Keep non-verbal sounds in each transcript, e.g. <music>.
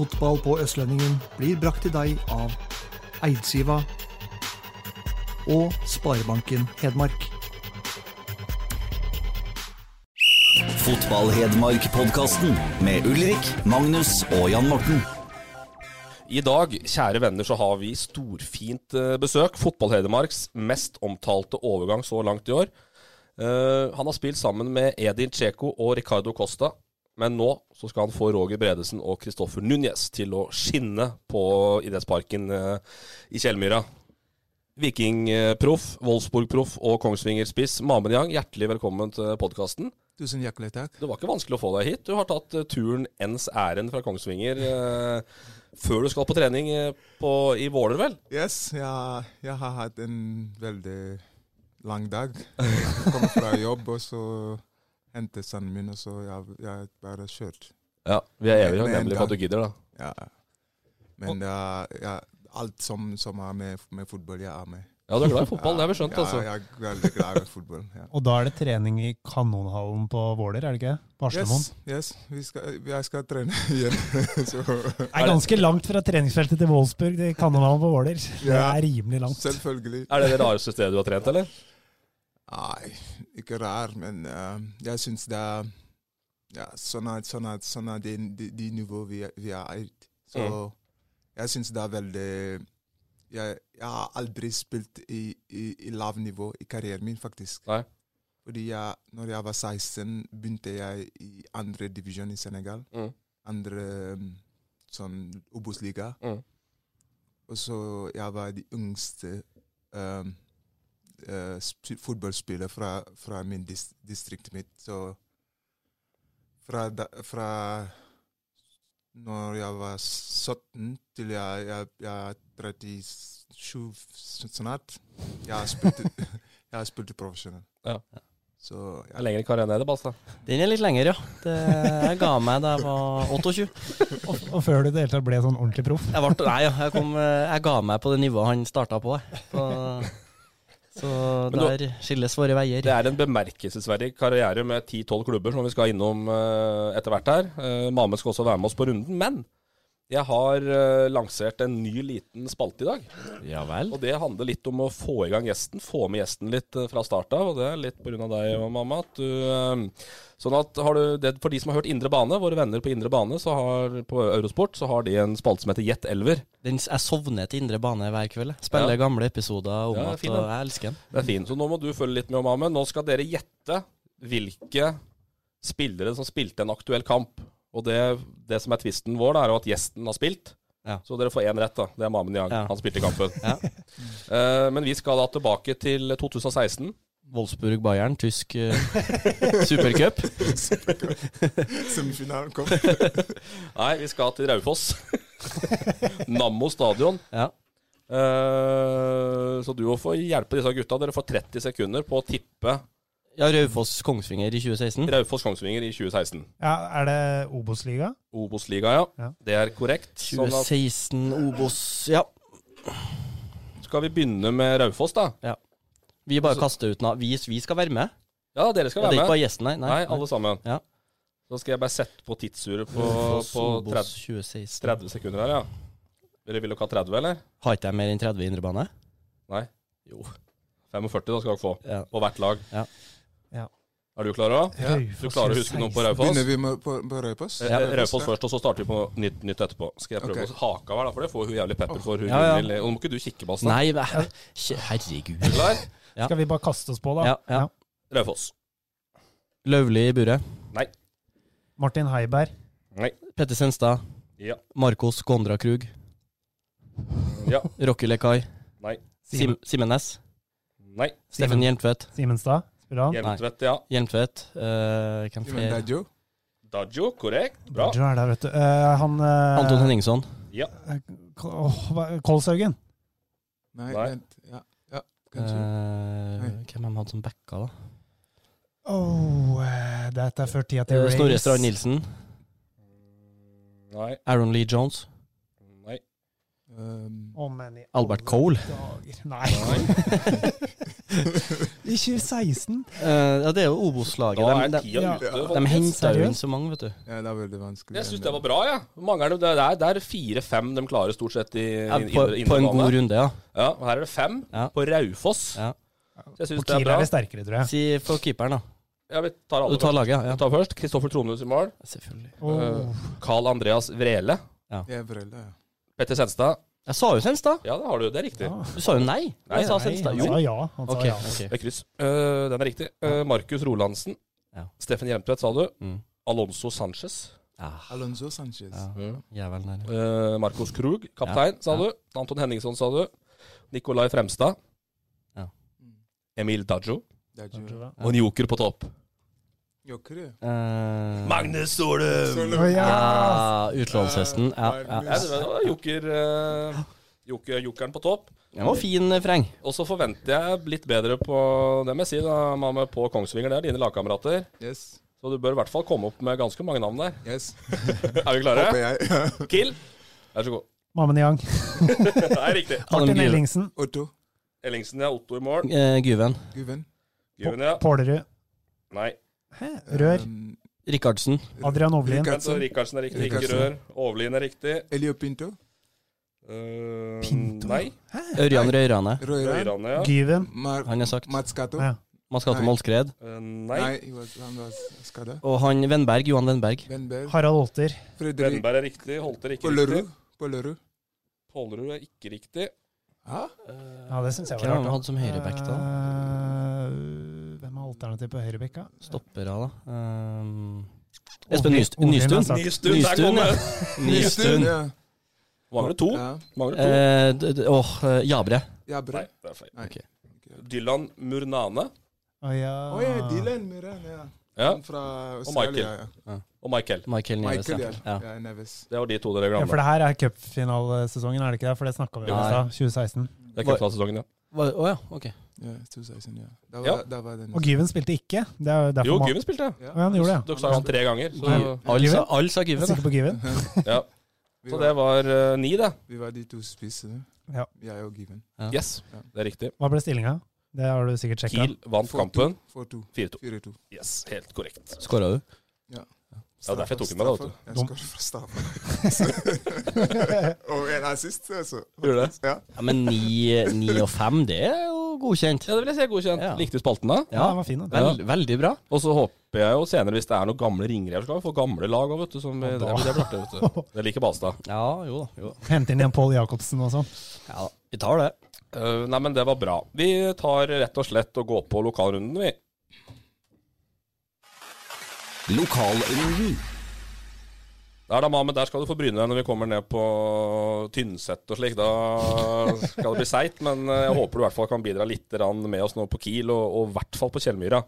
Fotball på Østlendingen blir brakt til deg av Eidsiva og Sparebanken Hedmark. Fotball-Hedmark-podkasten med Ulrik, Magnus og Jan Morten. I dag, kjære venner, så har vi storfint eh, besøk. Fotball-Hedmarks mest omtalte overgang så langt i år. Uh, han har spilt sammen med Edin Cheko og Ricardo Costa. Men nå så skal han få Roger Bredesen og Kristoffer Núñez til å skinne på idrettsparken eh, i Kjellmyra. Vikingproff, Wolfsburg-proff og Kongsvinger-spiss Mamen Yang, hjertelig velkommen til podkasten. Tusen hjertelig takk. Det var ikke vanskelig å få deg hit. Du har tatt eh, turen ens ærend fra Kongsvinger eh, før du skal på trening eh, på, i Våler, vel? Yes, jeg, jeg har hatt en veldig lang dag. Jeg kom fra jobb, og så hentet sønnen min, og så jeg, jeg bare kjørt. Ja, Vi er evig takknemlige for at du gidder, da. Ja. Men er, ja, alt som, som er med, med fotball, jeg er med. Ja, du er glad i fotball, det har vi skjønt, ja, altså. Jeg er veldig glad i fotball. Ja. Og da er det trening i Kanonhallen på Våler, er det ikke? På Haslemoen. Yes, yes. Vi skal, jeg skal trene <laughs> igjen. så, Det er ganske langt fra treningsfeltet til Wolfsburg til Kanonhallen på Våler. Det er rimelig langt. selvfølgelig. Er det det rareste stedet du har trent, eller? Nei, ikke rar, men uh, jeg syns det er ja, sånn er, sånn er, sånn er det, de, de nivået vi, vi er i. Så jeg syns det er veldig jeg, jeg har aldri spilt i, i, i lav nivå i karrieren min, faktisk. Nei. Fordi jeg, når jeg var 16, begynte jeg i andre divisjon i Senegal. Mm. Andre um, sånn Obos-liga. Mm. Og så jeg var de yngste um, eh, sp- fotballspiller fra, fra min dis distrikt mitt. Så fra, da, fra når jeg var 17 til jeg, jeg, jeg er 37 snart, jeg har spilt, <laughs> jeg har spilt profesjonell. Ja. Så Det ja. Lengre karriere enn det, Balstad. Den er litt lenger, ja. Det, jeg ga meg da jeg var 28. Og, og før du i det hele tatt ble sånn ordentlig proff. Jeg, ble, nei, ja, jeg, kom, eh, jeg ga meg på det nivået han starta på. jeg. på så der skilles våre veier. Det er en bemerkelsesverdig karriere med 10-12 klubber som vi skal innom eh, etter hvert her. Uh, Mame skal også være med oss på runden. Men jeg har uh, lansert en ny liten spalte i dag. Ja vel. Og det handler litt om å få i gang gjesten. Få med gjesten litt uh, fra start av. Og det er litt pga. deg og mamma. At du, uh, sånn at har du det, For de som har hørt Indre bane, våre venner på Indre bane så har, på Eurosport, så har de en spalte som heter Gjett elver. Den, jeg sovner til indre bane hver kveld. Spiller Ja. gamle episoder om Ja, at fin, og jeg elsker den. Det er fint. Så nå må du følge litt med, mamma. Nå skal dere gjette hvilke spillere som spilte en aktuell kamp. Og det, det som er tvisten vår, da, er jo at gjesten har spilt. Ja. Så dere får én rett, da. Det er Mamen Yang. Ja. Han spilte i kampen. Ja. <laughs> Eh, men vi skal da tilbake til 2016. Wolfsburg-Bayern, tysk uh, <laughs> supercup. <laughs> Semifinalen kom. Nei, vi skal til Raufoss. Nammo stadion. Ja. Uh, så du må få hjelpe disse gutta. Dere får 30 sekunder på å tippe ja, Raufoss-Kongsvinger i 2016. Raufoss-Kongsvinger i 2016. Ja, er det Obos-liga? Obos-liga, ja. Ja. Det er korrekt. Sånn at 2016 Obos Ja. skal vi begynne med Raufoss, da? Ja. Vi bare kaster ut navn. Vi, vi skal være med. Ja, dere skal være Ja, det er ikke bare gjesten, nei. Nei, alle sammen. Ja. Da skal jeg bare sette på tidsuret på, på 30, 30 sekunder her, ja. Dere vil dere ha 30, eller? Har ikke jeg mer enn 30 i indrebane? Nei. Jo. 45 da skal dere få. Ja. På hvert lag. Ja. Ja. Er du klar da? Ja. Du klarer å huske noe på Raufoss? Begynner vi med, på, på Raufoss? Eh, eh, Raufoss først, og så starter vi på nytt, nytt etterpå. Skal jeg prøve okay. å hake av her, da, for det får hun jævlig pepper for. Hun Ja, ja. vil- Og nå må ikke du kikke på oss, da. Nei, herregud. Er klar? Ja. Skal vi bare kaste oss på, da? Ja, ja. Raufoss. Løvli i buret. Martin Heiberg. Nei. Petter Senstad. Ja. Marcos Gondra Krug. Ja. Rocky Lekai. Nei. Sim Simen Næss. Nei. Steffen Hjelmtvedt. Simenstad. Han? Hjelmtvedt, ja. Hjelmtvedt. Uh, Dajo. Daggio, korrekt. Bra. Roger er der, vet du. Eh, han eh, Anton Henningson. Ja. K- åh, hva- Kolshaugen. Nei, Nei. vent. Ja, ja kanskje. Eh, Nei. hvem har de hatt som backa, da? Oh, eh, dette er før tida til Eh, Race. Snorre Strand Nilsen. Nei. Aaron Lee Jones. Um, i Albert Cole. dager. Nei. <laughs> I 2016? Uh, ja, det er jo Obos-laget. De, de, ja. de folkens. henta jo inn så mange, vet du. ja, det er veldig vanskelig. Jeg syns det var bra, jeg. Ja. Mange det, er, det er fire-fem de klarer stort sett i Ja, på, på en god runde, ja. Ja, og her er det fem Ja. på Raufoss. ja. Så jeg syns det er bra. er det sterkere, tror jeg. Si for keeperen, da. Ja, vi tar alle Du tar laget, ja. Vi tar først Kristoffer Tronhus i mål. Selvfølgelig. Åh. Carl Andreas Vrele. Ja, Vrelle, ja. Petter Senstad. Jeg sa jo Senstad. Ja, det har du. Det er riktig. Ja. Du sa jo nei. Nei, jeg sa Senstad. Jo. Han Jo. sa ja. Han sa Ok, ja. ok. Det er kryss. Eh, den er riktig. Uh, Markus Rolandsen. Ja. Steffen Hjelmtvedt, sa du. Mm. Alonso Sanchez. Ja. Alonso Sanchez. Ja. Mm. Jævelen der. Eh, Marcos Krug, kaptein, sa Ja. du. Anton Henningson, sa du. Nikolai Fremstad. Ja. Emil Daggio. Det er Ja. Og en joker på topp. Joker, ja. Eh, Magnus Solum! Å, ja. ja, utlånshesten. Ja, ja. Ja, det var joker, eh, joker, jokeren på topp. Den var fin, eh, Freng. Og så forventer jeg litt bedre på det må jeg si da, Mame, på Kongsvinger. Det er dine lagkamerater. Yes. Så du bør i hvert fall komme opp med ganske mange navn der. Yes. <laughs> Er vi klare? Håper jeg. <laughs> Kill. Vær så god. Mammen Yang. Det <laughs> er riktig. Martin Ellingsen. Otto. Ellingsen, ja. Otto i mål. Eh, Guven. Guven. Guven ja. Pålerud. Nei. Rør. Um, Rikardsen. Adrian Ovlin. Vent, Rikardsen er riktig. Ikke Rikardsen. Rør. Overlien er riktig. Elio Pinto. Uh, Pinto? Nei. Ørjan Røyrane. Røyra. Røyrane, ja. Gyven. Mar Han er sagt. Mats Cato. Ja. Nei. Målskred. Uh, nei. Nei, was, han var skada. Og han Vennberg. Johan Vennberg. Vennberg. Harald Holter. Fredrik Vennberg er riktig. Holter ikke Pollerud. riktig. Pollerud. Pollerud er ikke riktig. Hæ? Ja, det syns jeg Hvem var har vi hadde som høyreback, da? Eh, er på høyrebekka. Stopper av, da. Um, Espen Nystuen. Nystuen, der Nystuen, kom ja. det! <laughs> Nystuen. Ja. Mangler to. ja. Mangler to. Eh, Åh, eh, Jabre. Ja. Nei, det er feil. Okay. Dylan Murnane Å ja. Oh, ja, Dylan Murnane, ja. ja. Han fra Michael. Ja. og Michael. Michael Neves. Michael, ja. ja. Ja. ja. Neves. Det var de to dere Ja, for det her er cupfinalesesongen, er det ikke det? For det snakka vi om i stad. 2016. Det er cupfinalesesongen, ja. Å oh, ja, ok. Ja, 2016, ja. Var, Ja. Var Og Gyven spilte ikke. Det er jo Given Gyven spilte. Ja. Ja, han gjorde det. Dere sa han tre ganger. Så, Alle Gyven? sa Gyven. sikker på Gyven. ja. <laughs> Så det var uh, ni, det. Vi var de to spissene. Ja. Jeg og Given. Ja. Yes, det er riktig. Hva ble stillinga? Det har du sikkert sjekka. Kiel vant kampen 4-2. 4-2. 4-2. Yes, helt korrekt. Skåra du? Ja, derfor jeg tok den med, deg, vet du. Jeg Dum. fra straffa. <laughs> og en assist, altså. Gjorde du det? Ja. Ja, Men ni, ni og fem, det er jo godkjent. Ja, det vil jeg si er godkjent. Ja. Likte du spalten, da? Ja, den var fin. Da. Vel, Veldig bra. Og så håper jeg jo senere, hvis det er noen gamle ringere her, så skal vi få gamle lag òg, vet du. Som, det, det, blir artig, vet du. <laughs> Det liker Balstad. Ja, jo da. Jo. Hente inn igjen Pål Jacobsen og sånn. Ja, vi tar det. Uh, nei, men det var bra. Vi tar rett og slett og går på lokalrunden, vi. Lokalrunden. Der da, Mamen, der skal du få bryne deg når vi kommer ned på Tynset og slik. Da skal det bli seigt, men eh, jeg håper du i hvert fall kan bidra litt med oss nå på Kiel, og i hvert fall på Kjellmyra.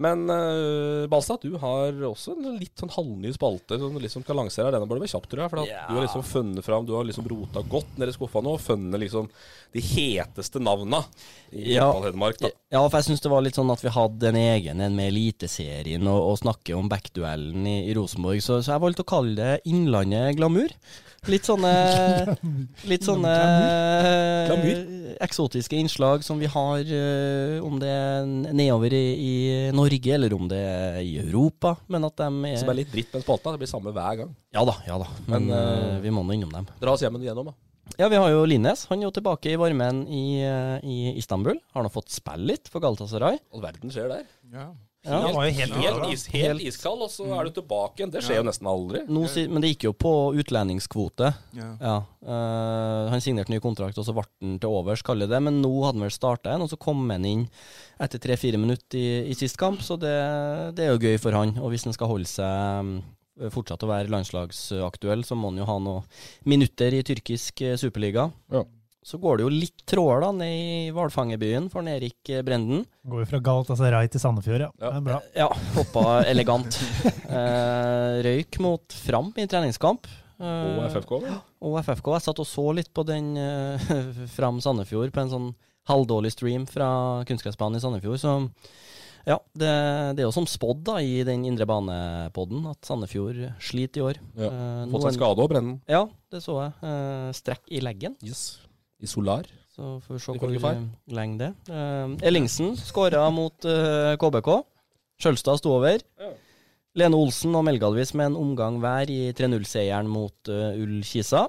Men uh, Balstad, du har også en litt sånn halvny spalte som liksom skal lansere. her. Denne bør du være kjapp, tror jeg. For yeah. Du har liksom funnet fram Du har liksom rota godt ned i skuffa nå og funnet liksom de heteste navna i Ja. Hedmark. da. Ja, for jeg syns det var litt sånn at vi hadde en egen en med Eliteserien og, og snakke om backduellen i, i Rosenborg, så, så jeg valgte å kalle det Innlandet glamour. Litt sånne Litt sånne eksotiske innslag som vi har, eh, om det er nedover i, i Norge, eller om det er i Europa, men at de er Som er litt dritt med en spalte. Det blir samme hver gang. Ja da, ja da. Men, Men, eh, eh, vi må nå innom dem. Dra oss hjem igjennom, da. Ja, vi har jo Linnes. Han er jo tilbake i varmen i, eh, i Istanbul. Har nå fått spille litt for Galatasaray. All verden skjer der. Ja. Ja. helt, var jo helt Helt, is, helt Helt- iskald, og så er du tilbake igjen. Det skjer jo nesten aldri. Si- men det gikk jo på utlendingskvote. ja. Ja. Uh, han signerte ny kontrakt, og så ble han til overs, kaller det. Men nå hadde han vel starta en, og så kom han inn etter tre-fire minutter i, i sist kamp. Så det, det er jo gøy for han. Og hvis han skal holde seg mm, fortsatt å være landslagsaktuell, så må han jo ha noen minutter i tyrkisk eh, superliga. Ja. Så går det jo litt tråder da ned i hvalfangerbyen for Erik eh, Brenden. Går jo fra Galatasaray til Sandefjord, ja. Ja. Det er bra. Ja, hoppa elegant. <laughs> Eh, røyk mot Fram i treningskamp. Eh, Og FFK? Og FFK. Jeg satt og så litt på den eh, <laughs> Fram Sandefjord på en sånn halvdårlig stream fra kunstgressbanen i Sandefjord. Så ja, det, det er jo som spådd da i den indre banepodden at Sandefjord sliter i år. Ja. Eh, Fått seg skade òg, Brennen. Ja, det så jeg. Eh, strekk i leggen. Yes. I Solar. Så får vi se hvor eh, lenge det uh, Ellingsen skåra mot eh, KBK. Skjølstad sto over. Ja. Lene Olsen og Melgalvis med en omgang hver i 3-0-seieren mot uh, Ull Kisa.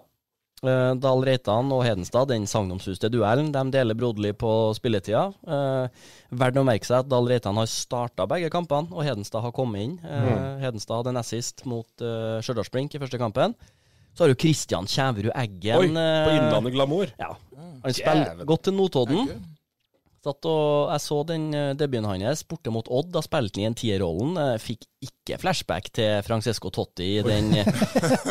Uh, Dahl Reitan og Hedenstad, den sagnomsuste duellen, de deler broderlig på spilletida. Uh, Verdt å merke seg at Dahl Reitan har starta begge kampene, og Hedenstad har kommet inn. Uh, Hedenstad hadde en assist mot uh, Stjørdalsblink i første kampen. Så har du Kristian Kjæverud Eggen Oi, på eh, Innlandet Glamour. Ja. Han spiller godt til Notodden. Satt og, jeg så den eh, debuten hans borte mot Odd. Da spilte han i en tierrollen. Fikk ikke flashback til Francesco Totti i den eh,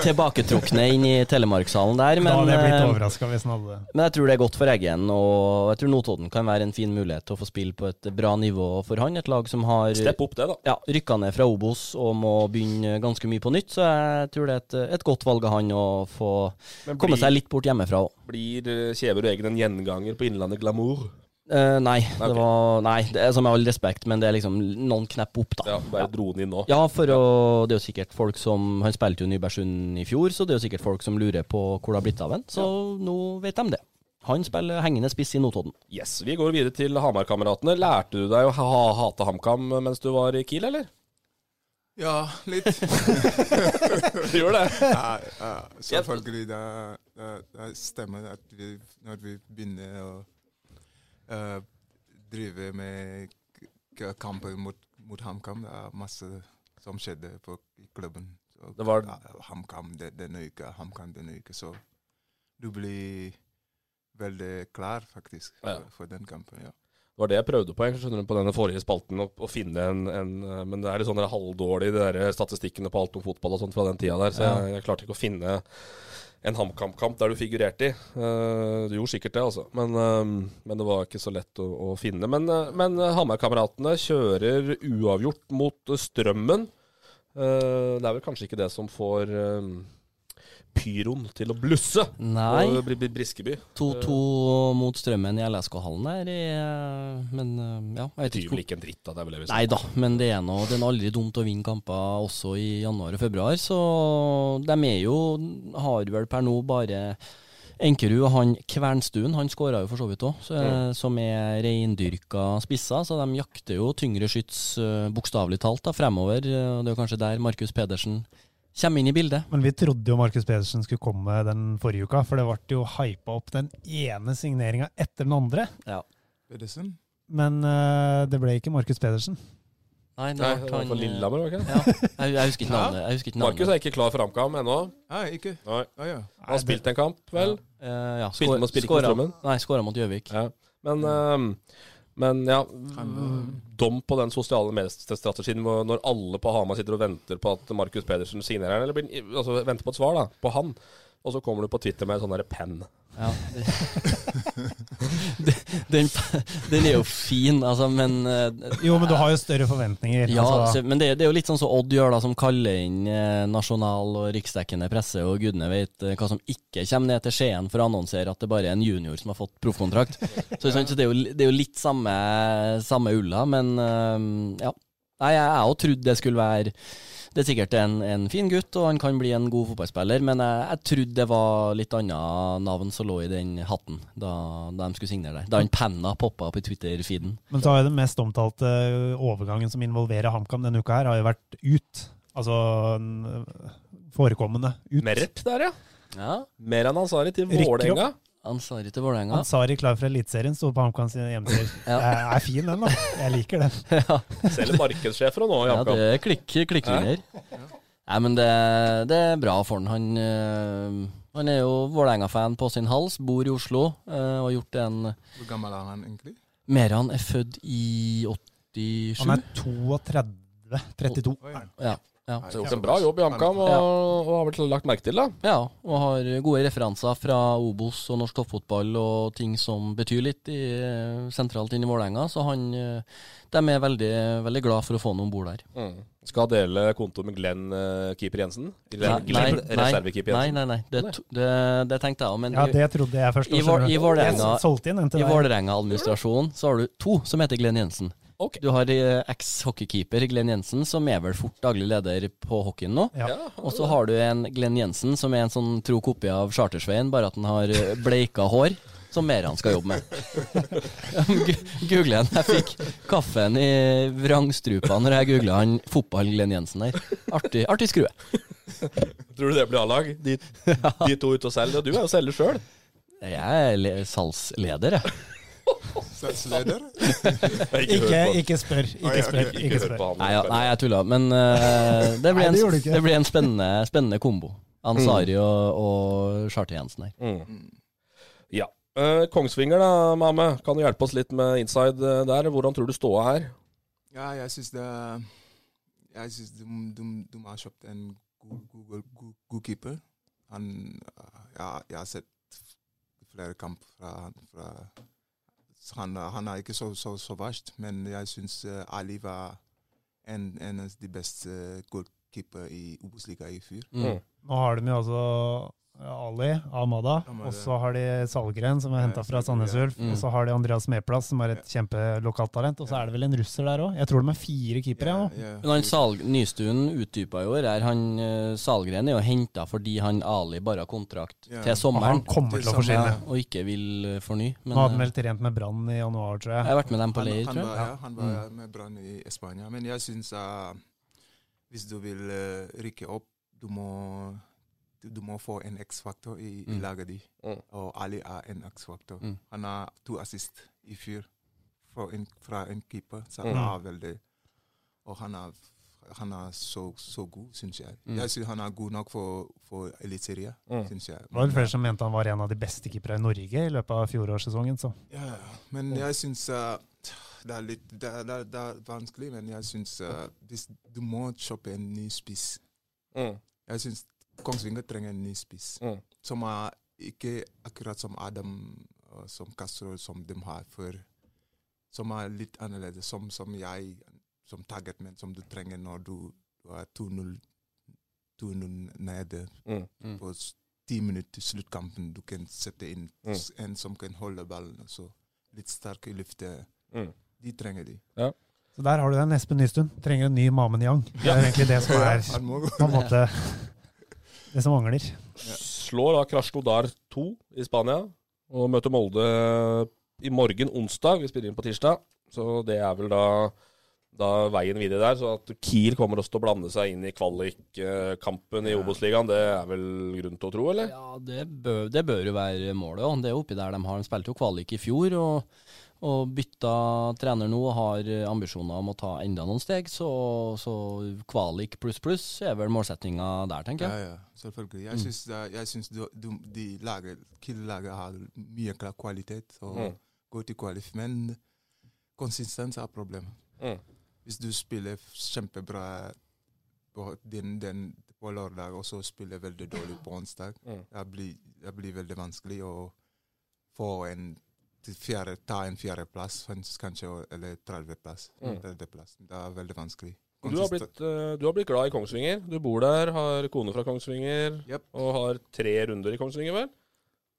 tilbaketrukne inn i Telemarkshallen der. da hadde jeg blitt eh, overraska hvis han hadde det. men jeg tror det er godt for Eggen, og jeg tror Notodden kan være en fin mulighet til å få spille på et bra nivå for han. Et lag som har Stepp opp det, da. ja, rykka ned fra Obos og må begynne ganske mye på nytt, så jeg tror det er et, et godt valg av han å få blir, komme seg litt bort hjemmefra òg. Blir Kjever og Eggen en gjenganger på Innlandet Glamour? Eh, nei, okay. det var Nei, det er som med all respekt, men det er liksom noen knepp opp, da. Ja, bare dro den inn nå. Ja, for å, det er jo sikkert folk som Han spilte jo Nybergsund i fjor, så det er jo sikkert folk som lurer på hvor det har blitt av ham. Så nå vet de det. Han spiller hengende spiss i Notodden. Yes, Vi går videre til Hamar-kameratene. Lærte du deg å ha, hate HamKam mens du var i Kiel, eller? Ja, litt. <laughs> Du gjorde det? ja, ja, selvfølgelig. Det, det, det stemmer at vi, når vi begynner å eh, drive med kamper mot, mot HamKam, det er masse som skjedde på, i klubben. Så, Det var- HamKam denne uka, HamKam denne uka. Så du blir veldig klar, faktisk, for, Ja. for den kampen. ja. Det var det jeg prøvde på jeg skjønner på denne forrige spalten, å, å finne en, en eh, Men det er litt sånn der halvdårlig, de der statistikkene på alt om fotball og sånt fra den tida der, så jeg, jeg klarte ikke å finne en HamKam-kamp der du figurerte i. Uh, du gjorde sikkert det, altså, men, uh, men det var ikke så lett å, å finne. Men, uh, men Hamar-kameratene kjører uavgjort mot Strømmen. Eh, det er vel kanskje ikke det som får eh, pyroen til å blusse Nei. på Bri- Briskeby. 2-2 mot Strømmen i LSK-hallen der, men eh, ja, jeg vet ikke en dritt, da. Det er vel det vi Nei da, men det er, noe, det er aldri dumt å vinne kamper også i januar og februar, så de er jo Har vel per nå bare Enkerud og han Kvernstuen, han skåra jo for så vidt òg, som er reindyrka spisser. Så de jakter jo tyngre skyts, uh, bokstavelig talt, da, fremover. eh, Det er jo kanskje der Markus Pedersen kommer inn i bildet. Men vi trodde jo Markus Pedersen skulle komme den forrige uka, for det ble jo hypa opp den ene signeringa etter den andre. Ja. Pedersen? Men uh, det ble ikke Markus Pedersen. Nei, det ble var han, eh, Lillehammer, var det ikke? Ja, jeg, jeg husker ikke navnet. Jeg husker ikke navnet. Markus er ikke klar for HamKam ennå. Nei, ikke? Nei. Ah, ja. Han har spilt en kamp, vel? Eh, ja, Uh, ja. skåra- mot Gjøvik. Ja. Men, ehm, men ja Dom på den sosiale mediestrategien når alle på Hamar sitter og venter på at Markus Pedersen signerer eller blir, altså venter på et svar da, på han. Og så kommer du på Twitter med en sånn penn. Ja, det, <laughs> den, den er jo fin, altså, men eh, Jo, men du har jo større forventninger. Ja, altså. men det, det er jo litt sånn som Odd gjør, da, som kaller inn eh, nasjonal og riksdekkende presse, og gudene vet eh, hva som ikke kommer ned til Skien for å annonsere at det bare er en junior som har fått proffkontrakt. så, så det, er jo, det er jo litt samme, samme ulla, men ja. Nei, jeg har jo trodd det skulle være det er sikkert en, en fin gutt, og han kan bli en god fotballspiller, men jeg, jeg trodde det var litt annet navn som lå i den hatten da, da de skulle signere der. Da han penna poppa opp i Twitter-feeden. Men så har jo den mest omtalte overgangen som involverer HamKam denne uka, her, har jo vært ut. Altså forekommende ut. Merp der, ja. Ja. Mer enn Ansari til. Vålerenga. Ansari til Vålerenga. Ansari klar for Eliteserien, sto på HamKam sine hjemmesider. <laughs> Ja. Det er fin, den, da. Jeg liker den. <laughs> ja. Selv markedssjefer nå Jakob. ja, det er klikk, klikklinjer. Nei, men det, det er bra for han. Han, øh, han er jo Vålerenga-fan på sin hals, bor i Oslo øh, og har gjort en Hvor gammel er han egentlig? Meran er født i 87. Han er 32. 32. Oi. Ja. Ja. Så har gjort en bra jobb i HamKam, og, og har blitt lagt merke til, da. Ja, og har gode referanser fra Obos og norsk toppfotball og ting som betyr litt i, sentralt inn i Vålerenga, så han eh, de er veldig, veldig glad for å få ham om bord der. Mm. Skal dele konto med Glenn uh, keeper Jensen? Glenn, Nei, Glenn nei, reservekeeper nei, Jensen? nei, nei. Det, det, det tenkte jeg òg, men Ja, det trodde jeg først. i, i. Vålerenga-administrasjonen så har du to som heter Glenn Jensen. Ok. Du har eh, eks-hockeykeeper Glenn Jensen, som er vel fort daglig leder på hockeyen nå. Ja. Og så har du en Glenn Jensen som er en sånn tro kopi av Chartersveien, bare at han har eh, bleika hår. Som mer han skal jobbe med. <laughs> Google han. Jeg fikk kaffen i vrangstrupa når jeg googla han fotball-Glenn Jensen her. Artig, artig skrue. Tror du det blir A-lag? De, de to ute og selger? Og du er jo selger sjøl. Jeg er salgsleder, jeg. Statsleder? <laughs> Ikke, ikke spør. Ikke spør. Ikke spør. Nei, ja, nei jeg tulla. Men uh, det, blir en, det blir en spennende, spennende kombo. Ansari og, og Charter-Jensen her. Mm. Ja. Uh, Kongsvinger, da, Mame. Kan du hjelpe oss litt med inside eh, der? Hvordan tror du ståa her? Ja, jeg syns det Jeg syns de, de, de har kjøpt en god, god, god, god keeper. Han ja, Jeg har sett flere kamper fra, fra han, han er ikke så, så, så verst, men jeg syns uh, Ali var en, en av de beste goalkeeper i Obos-ligaen i fjor. Mm. Nå har de jo altså Ali, Amada, og så har de Salgren, som er henta fra Sandnes. Ulf. Mm. Og så har de Andreas Meplass, som er et kjempelokalt talent. Og så er det vel en russer der òg. Jeg tror de er fire keepere. Ja, nå. Ja, Men han Salg, Nystuen utdypa i år. Er han eh, Salgren er jo henta fordi han Ali bare har kontrakt Ja. til Og sommeren. han kommer til å forsvinne. Og ikke vil eh, forny. Men Nå hadde han eh, vel trent med Brann i januar, tror jeg jeg. har vært med dem på leir, han tror var, jeg. ja, han var med Brann i Spania. Men jeg syns uh, hvis du vil uh, rykke opp, du må, du, må få en X-faktor i, i Mm. laget ditt. Mm. Og Ali er en X-faktor. Mm. Han har to assist i fjor fra en, fra en keeper, så Mm. han har veldig Og han er, han er så, så god, syns jeg. Mm. Jeg syns han er god nok for, for Eliteserien, Mm. syns jeg. Det var vel flere som mente han var en av de beste keepere i Norge i løpet av fjorårssesongen. Så. Ja, ja. men jeg syns uh, det, er litt, det, er- det, er- det er vanskelig, men jeg syns uh, du må kjøpe en ny spiss. Mm. Jeg syns Kongsvinger trenger en ny spiss. Mm. Som er ikke akkurat som Adam, uh, som Castro, som de har før. Som er litt annerledes. Som, som jeg, som targetman, som du trenger når du, du er 2-0 2-0 nede Mm. Mm. på ti minutter til sluttkampen. Du kan sette inn Mm. en som kan holde ballen. så litt sterk i lufta. Mm. De trenger de. så der har du den. Espen Nystuen trenger en ny Mamen Yang. Det er egentlig det som <laughs> er på en måte <laughs> det som mangler. Slår da Krasjnodar 2 i Spania og møter Molde i morgen onsdag. Vi spiller inn på tirsdag, så det er vel da, da veien videre der. Så at Kiel kommer også til å blande seg inn i kvalikkampen i. Obos-ligaen, det er vel grunn til å tro, eller? Ja, det bør, det bør jo være målet Og Det er oppi der de har. De spilte jo kvalik i fjor og, og bytta trener nå og har ambisjoner om å ta enda noen steg. Så, så kvalik pluss pluss er vel målsettinga der, tenker jeg. ja, selvfølgelig. Jeg Mm. syns, jeg syns du, du, de lager, Kiel-laget har mye klar kvalitet og Mm. går til kvalif, men konsistens er problemet. Mm. Hvis du spiller kjempebra på, den, den, på lørdag, og så spiller veldig dårlig på onsdag, Mm. det, blir, det blir veldig vanskelig å få en til fjerde, ta en fjerdeplass, kanskje, eller tredjeplass. Mm. Det er veldig vanskelig. Du har, blitt, eh, du har blitt glad i Kongsvinger. Du bor der, har kone fra Kongsvinger Yep. og har tre runder i Kongsvinger, vel?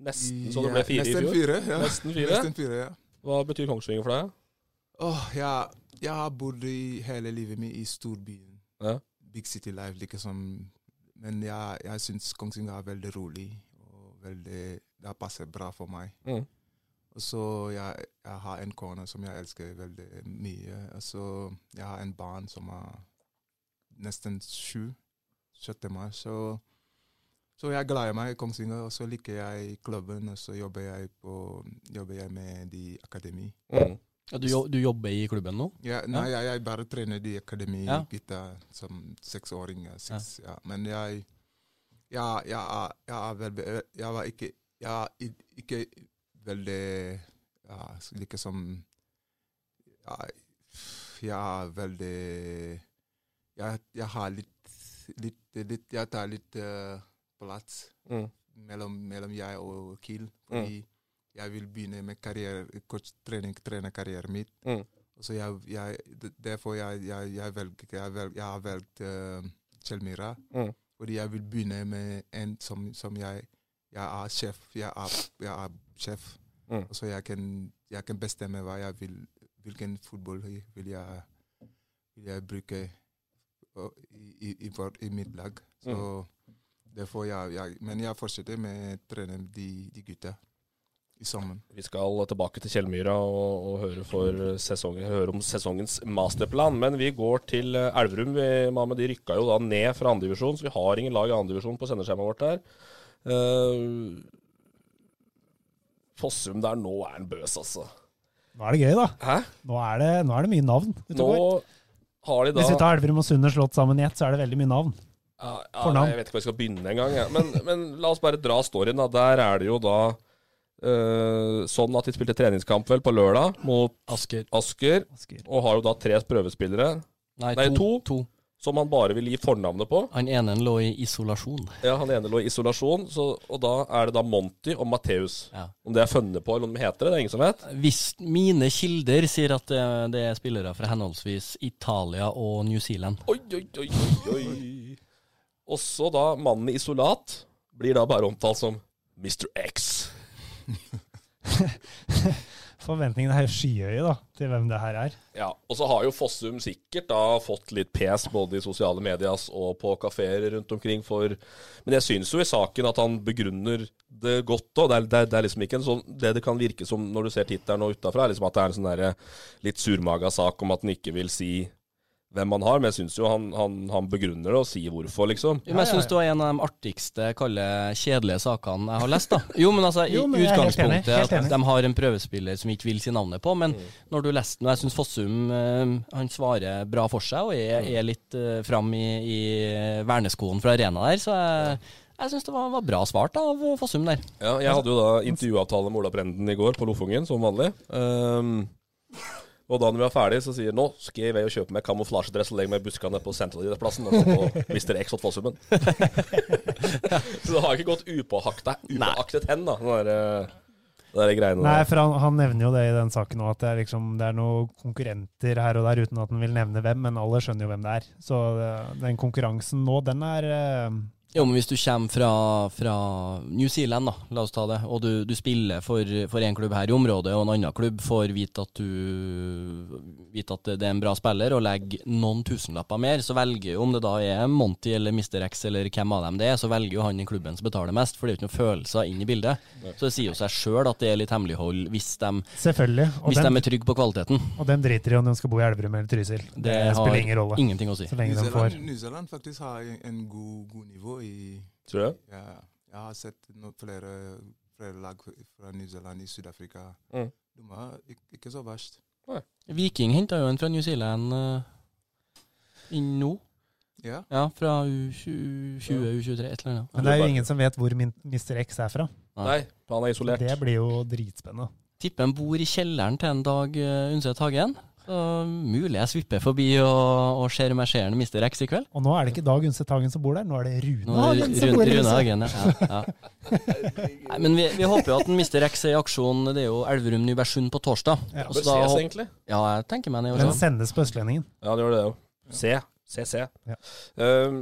Nesten så det ble fire i fjor. fire, ja. Nesten fire. Nesten fire, ja. Hva betyr Kongsvinger for deg? Oh, jeg, jeg har bodd i hele livet mitt i storbyen. Ja. Big city life, liksom. Men jeg, jeg syns Kongsvinger er veldig rolig. og veldig, Det passer bra for meg. Mm. Og så jeg, jeg har en kone som jeg elsker veldig mye. Og så jeg har en barn som er nesten sju. 6. mars. Så, så jeg gleder meg i Kongsvinger, og så liker jeg klubben, og så jobber jeg, på, jobber jeg med de akademi. Mm. Ja, du, du jobber i klubben nå? Ja, nei, jeg, jeg bare trener de akademi Ja. gutta som seksåringer. Seks, ja. Men jeg jeg, jeg, er- jeg, er veldig, jeg var ikke Jeg er ikke veldig ja, liksom ja, Jeg er veldig jeg, jeg har litt litt, litt Jeg tar litt uh, plass Mm. mellom, mellom jeg og Kiel. Fordi jeg vil begynne med karriere, coach, trening, trenerkarrieren min. Mm. Så jeg, jeg, derfor jeg, jeg, jeg, velger, jeg, velg, jeg har valgt uh, Kjellmyra. Mm. Fordi jeg vil begynne med en som, som jeg Jeg er sjef. Jeg er, jeg er sjef. Mm. Så jeg kan, jeg kan bestemme hva jeg vil, hvilken fotball vil jeg, vil jeg bruke i, i, i, i mitt lag. Så derfor jeg, jeg, men jeg fortsetter med å trene de, de gutta sammen. Vi skal tilbake til Kjellmyra og, og høre, sesongen, høre om sesongens masterplan. Men vi går til eh, Elverum. Vi, Mohammed, de rykka jo da ned fra andredivisjon, så vi har ingen lag i andredivisjon på sendeskjemaet vårt her. Uh, Fossum der nå er en bøs, altså. Nå er det gøy, da. Hæ? Nå er det, nå er det mye navn. Nå har de da Hvis vi tar Elverum og Sundet slått sammen i ett, så er det veldig mye navn. Ja, ja, Fornavn. Jeg vet ikke hvor jeg skal begynne engang. Ja. Men, <laughs> men la oss bare dra storyen. da. Der er det jo da uh, sånn at de spilte treningskamp vel på lørdag mot Asker. Asker. Asker. Og har jo da tre prøvespillere, Nei, Nei, to. to. Som han bare vil gi fornavnet på. Han ene lå i isolasjon. Ja, Han ene lå i isolasjon, så, og da er det da Monty og Matheus. Ja. Om det er funnet på, eller om de heter det, det er ingen som vet. Hvis mine kilder sier at det, det er spillere fra henholdsvis Italia og New Zealand. Oi, oi, oi, oi, oi. Også da mannen i isolat blir da bare omtalt som Mr. X. <laughs> Forventningene er skyhøye da, til hvem det her er. Ja, og så har jo Fossum sikkert da fått litt pes både i sosiale medias og på kafeer rundt omkring for Men jeg syns jo i saken at han begrunner det godt òg. Det, det, det er liksom ikke en sånn Det det kan virke som når du ser tittelen og utafra, er liksom at det er en sånn derre litt surmaga sak om at han ikke vil si hvem han har, men jeg syns jo han, han, han begrunner det og sier hvorfor, liksom. Jo, men jeg syns det var en av de artigste, kalle kjedelige sakene jeg har lest. da Jo, men altså, Jo, men i helt er helt enig, at de har en prøvespiller som ikke vil si navnet på, men når du leser den, og jeg syns Fossum eh, han svarer bra for seg og er, er litt uh, fram i, i verneskoen fra arena der, så jeg, jeg syns det var, var bra svart av Fossum der. Ja, jeg hadde jo da intervjuavtale med Ola Brenden i går på Lofungen, som vanlig. Ehm, og da når vi var ferdig, så sier nå skal jeg i vei og kjøpe meg kamuflasjedress og legge meg i buskene på Sentralidrettsplassen og se på <laughs> Mr. X hos Fossummen. <laughs> så det har ikke gått upåaktet, upåaktet hen, da, den der, eh, de der Nei, for han, han nevner jo det i den saken nå, at det er, liksom, det er noen konkurrenter her og der, uten at han vil nevne hvem, men alle skjønner jo hvem det er. Så eh, den konkurransen nå, den er eh, Jo, men hvis du kommer fra, fra New Zealand, da, la oss ta det, og du, du spiller for, for en klubb her i området, og en annen klubb får vite at du vite at det er en bra spiller, og legger noen tusenlapper mer, så velger jo, om det da er Monty eller Mr. X eller hvem av dem det er, så velger jo han i klubben som betaler mest, for det er jo ikke noen følelser inn i bildet. Så det sier jo seg sjøl at det er litt hemmelighold hvis de, Selvfølgelig. Og hvis de er trygge på kvaliteten. og dem driter i om de skal bo i Elverum eller Trysil. Det, Det spiller ingen rolle. ingenting å si. Så lenge New de får Zealand, New Zealand faktisk har en, en god, god nivå i Tror du? ja, Jeg har sett no, flere, flere lag fra New Zealand i Sør-Afrika. Mm. De var ikke, ikke så verst. Viking henta jo en fra New Zealand uh, inn nå. Ja. Ja, fra U20, U23, et eller annet. Men det er jo ingen som vet hvor Mr. X er fra. Nei, han er isolert. Det blir jo dritspennende. Tipper han bor i kjelleren til en Dag uh, Undset Hagen. Så mulig jeg svipper forbi og, og ser om jeg ser Mr. X i kveld. Og nå er det ikke Dag Undset Hagen som bor der, nå er det Rune Hagen som bor der. Rune. Hagen, ja. ja. Nei, men vi, vi håper jo at Mr. X er i aksjon. Det er jo Elverum Nybergsund på torsdag. Ja. Bør så da ses, egentlig. Ja, jeg tenker meg det. Den sendes på Østlendingen. Ja, det gjør det jo. Se. Se, se. Ja. Um,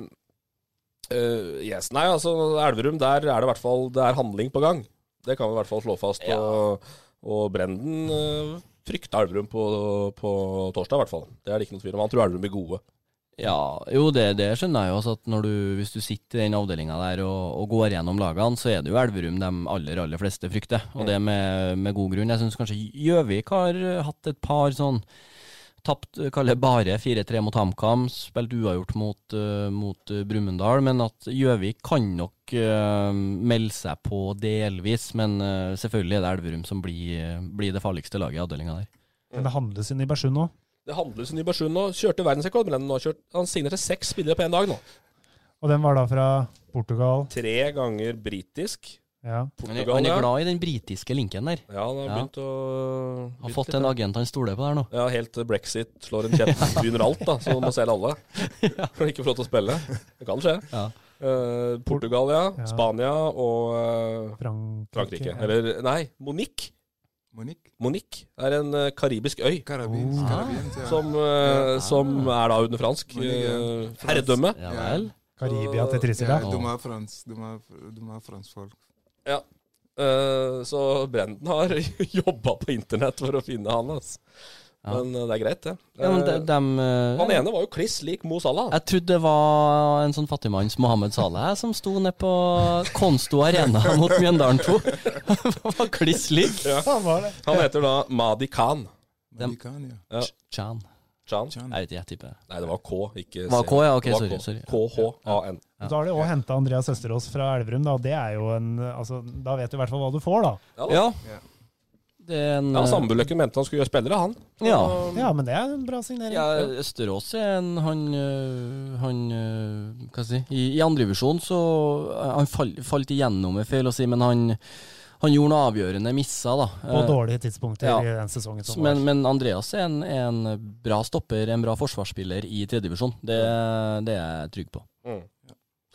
uh, yes. Nei, altså, Elverum, der er det i hvert fall Det er handling på gang. Det kan vi i hvert fall slå fast. Ja. Og, og Brenden uh, frykter Elverum på, på torsdag, i hvert fall. Det er det ikke noe tvil om. Han tror Elverum blir gode. Ja, jo det, det skjønner jeg jo. Altså at når du, hvis du sitter i den avdelinga der og, og går gjennom lagene, så er det jo Elverum de aller aller fleste frykter. Og det med, med god grunn. Jeg syns kanskje Gjøvik har hatt et par sånn Tapt, kaller det bare 4-3 mot HamKam, spilt uavgjort mot, uh, mot uh, Brumunddal. Men at Gjøvik kan nok uh, melde seg på delvis. Men uh, selvfølgelig er det Elverum som blir, blir det farligste laget i avdelinga der. Men det handles i Bersund nå. Det handles i Bersund nå. Kjørte verdensrekord, men nå. Kjørt, han signerte seks spillere på én dag nå. Og den var da fra Portugal. Tre ganger britisk. Ja. Han er, Portugal, han er glad i den britiske linken der. Ja, han har Ja. begynt å Har fått litt, en agent han stoler på der nå. Ja, helt til brexit slår en kjent <laughs> begynner alt, da. Så må selge alle. <laughs> For ikke få lov til å spille. Det kan skje. Ja. Uh, Portugal, ja. Spania og uh, Frankrike. Frankrike. ja. Eller nei, Monique. Monique. Monique er en uh, karibisk øy. Karabins, Oh. karabins, ja. Som, eh, som er da under fransk uh, herredømme. Ja vel. Karibia til Trysil, ja, ja. de er fransk, de er, de er fransk folk. Eh, så Brenden har <laughs> jobba på internett for å finne han. Altså. Ja. Men eh, det er greit, det. Ja, men de, Eh, dem, eh, han ene var jo kliss lik Mo Salah. Jeg trodde det var en sånn fattigmanns Mohammed Saleh som sto nede på Konsto Arena <laughs> mot Mjøndalen 2. Han var kliss lik. Ja. Han var. Han heter da Madi Khan. De kan, ja. Ja. Chan. Chan. Chan. Jeg vet ikke, jeg tipper. Nei, det var K, ikke Var K, ja, ok, sorry, K. sorry. K-H-A-N. Da har de òg henta Andreas Østerås fra Elverum, da. Det er jo en altså, Da vet du i hvert fall hva du får, da. Ja, da. Ja. Ja. Det en ja Sambuløkken mente han skulle gjøre spillere, han. Ja. Ja, men det er en bra signering. Ja, Østerås er en Han, øh, han øh, Hva skal jeg si I, i andrevisjon så øh, Han fall, falt igjennom, er feil å si, men han han gjorde noe avgjørende misser, da. På Eh, dårlige tidspunkter ja. i den sesongen som men, var. men Andreas er en, en bra stopper, en bra forsvarsspiller i tredjedivisjon. Det, det er jeg trygg på. Mm.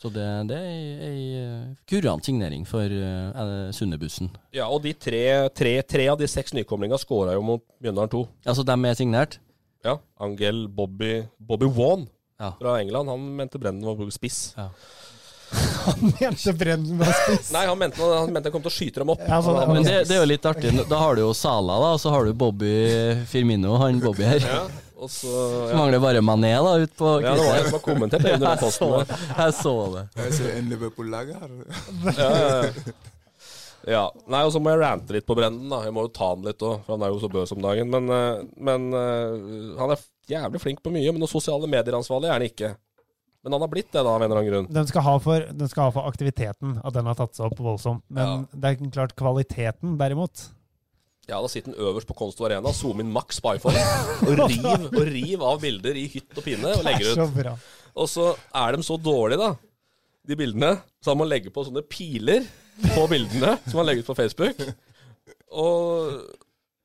Så det, det er ei- øh, kurant signering for uh, Sundebussen. Ja, og de tre, tre, tre av de seks nykomlingene skåra jo mot Mjøndalen 2. Altså, dem er signert? Ja. Angel Bobby Bobby Wan Ja. fra England. Han mente Brennen var spiss. Ja. <laughs> Han mente Brennen var spiss. Nei, han mente, han mente kom til å skyte dem opp. Ja, sånn, Men det, det er jo litt artig. Da har du jo Sala, da, og så har du Bobby Firmino, han Bobby her. ja, og så Så ja. mangler bare Mané da, ut på ja, det var jeg som har kommentert det under den <laughs> jeg, posten. der. jeg så det. Jeg ser en Liverpool-lag her. Ja, ja, ja. ja. Nei, og så må jeg rante litt på Brenden, da. Jeg må jo ta han litt òg, for han er jo så bøs om dagen. Men, eh, men eh, han er jævlig flink på mye. Men noe sosiale medier-ansvarlig er han ikke. Men han har blitt det, da, av en eller annen grunn. Den skal, ha for, den skal ha for aktiviteten, at den har tatt seg opp voldsomt. Men det er klart kvaliteten, derimot. Ja, da sitter han øverst på Konsto Arena, zoom inn maks på iPhone, og <laughs> riv, og riv av bilder i hytt og pine og legger er ut. Og så er de så dårlige, da, de bildene, så han må legge på sånne piler på bildene som han legger ut på Facebook. Og,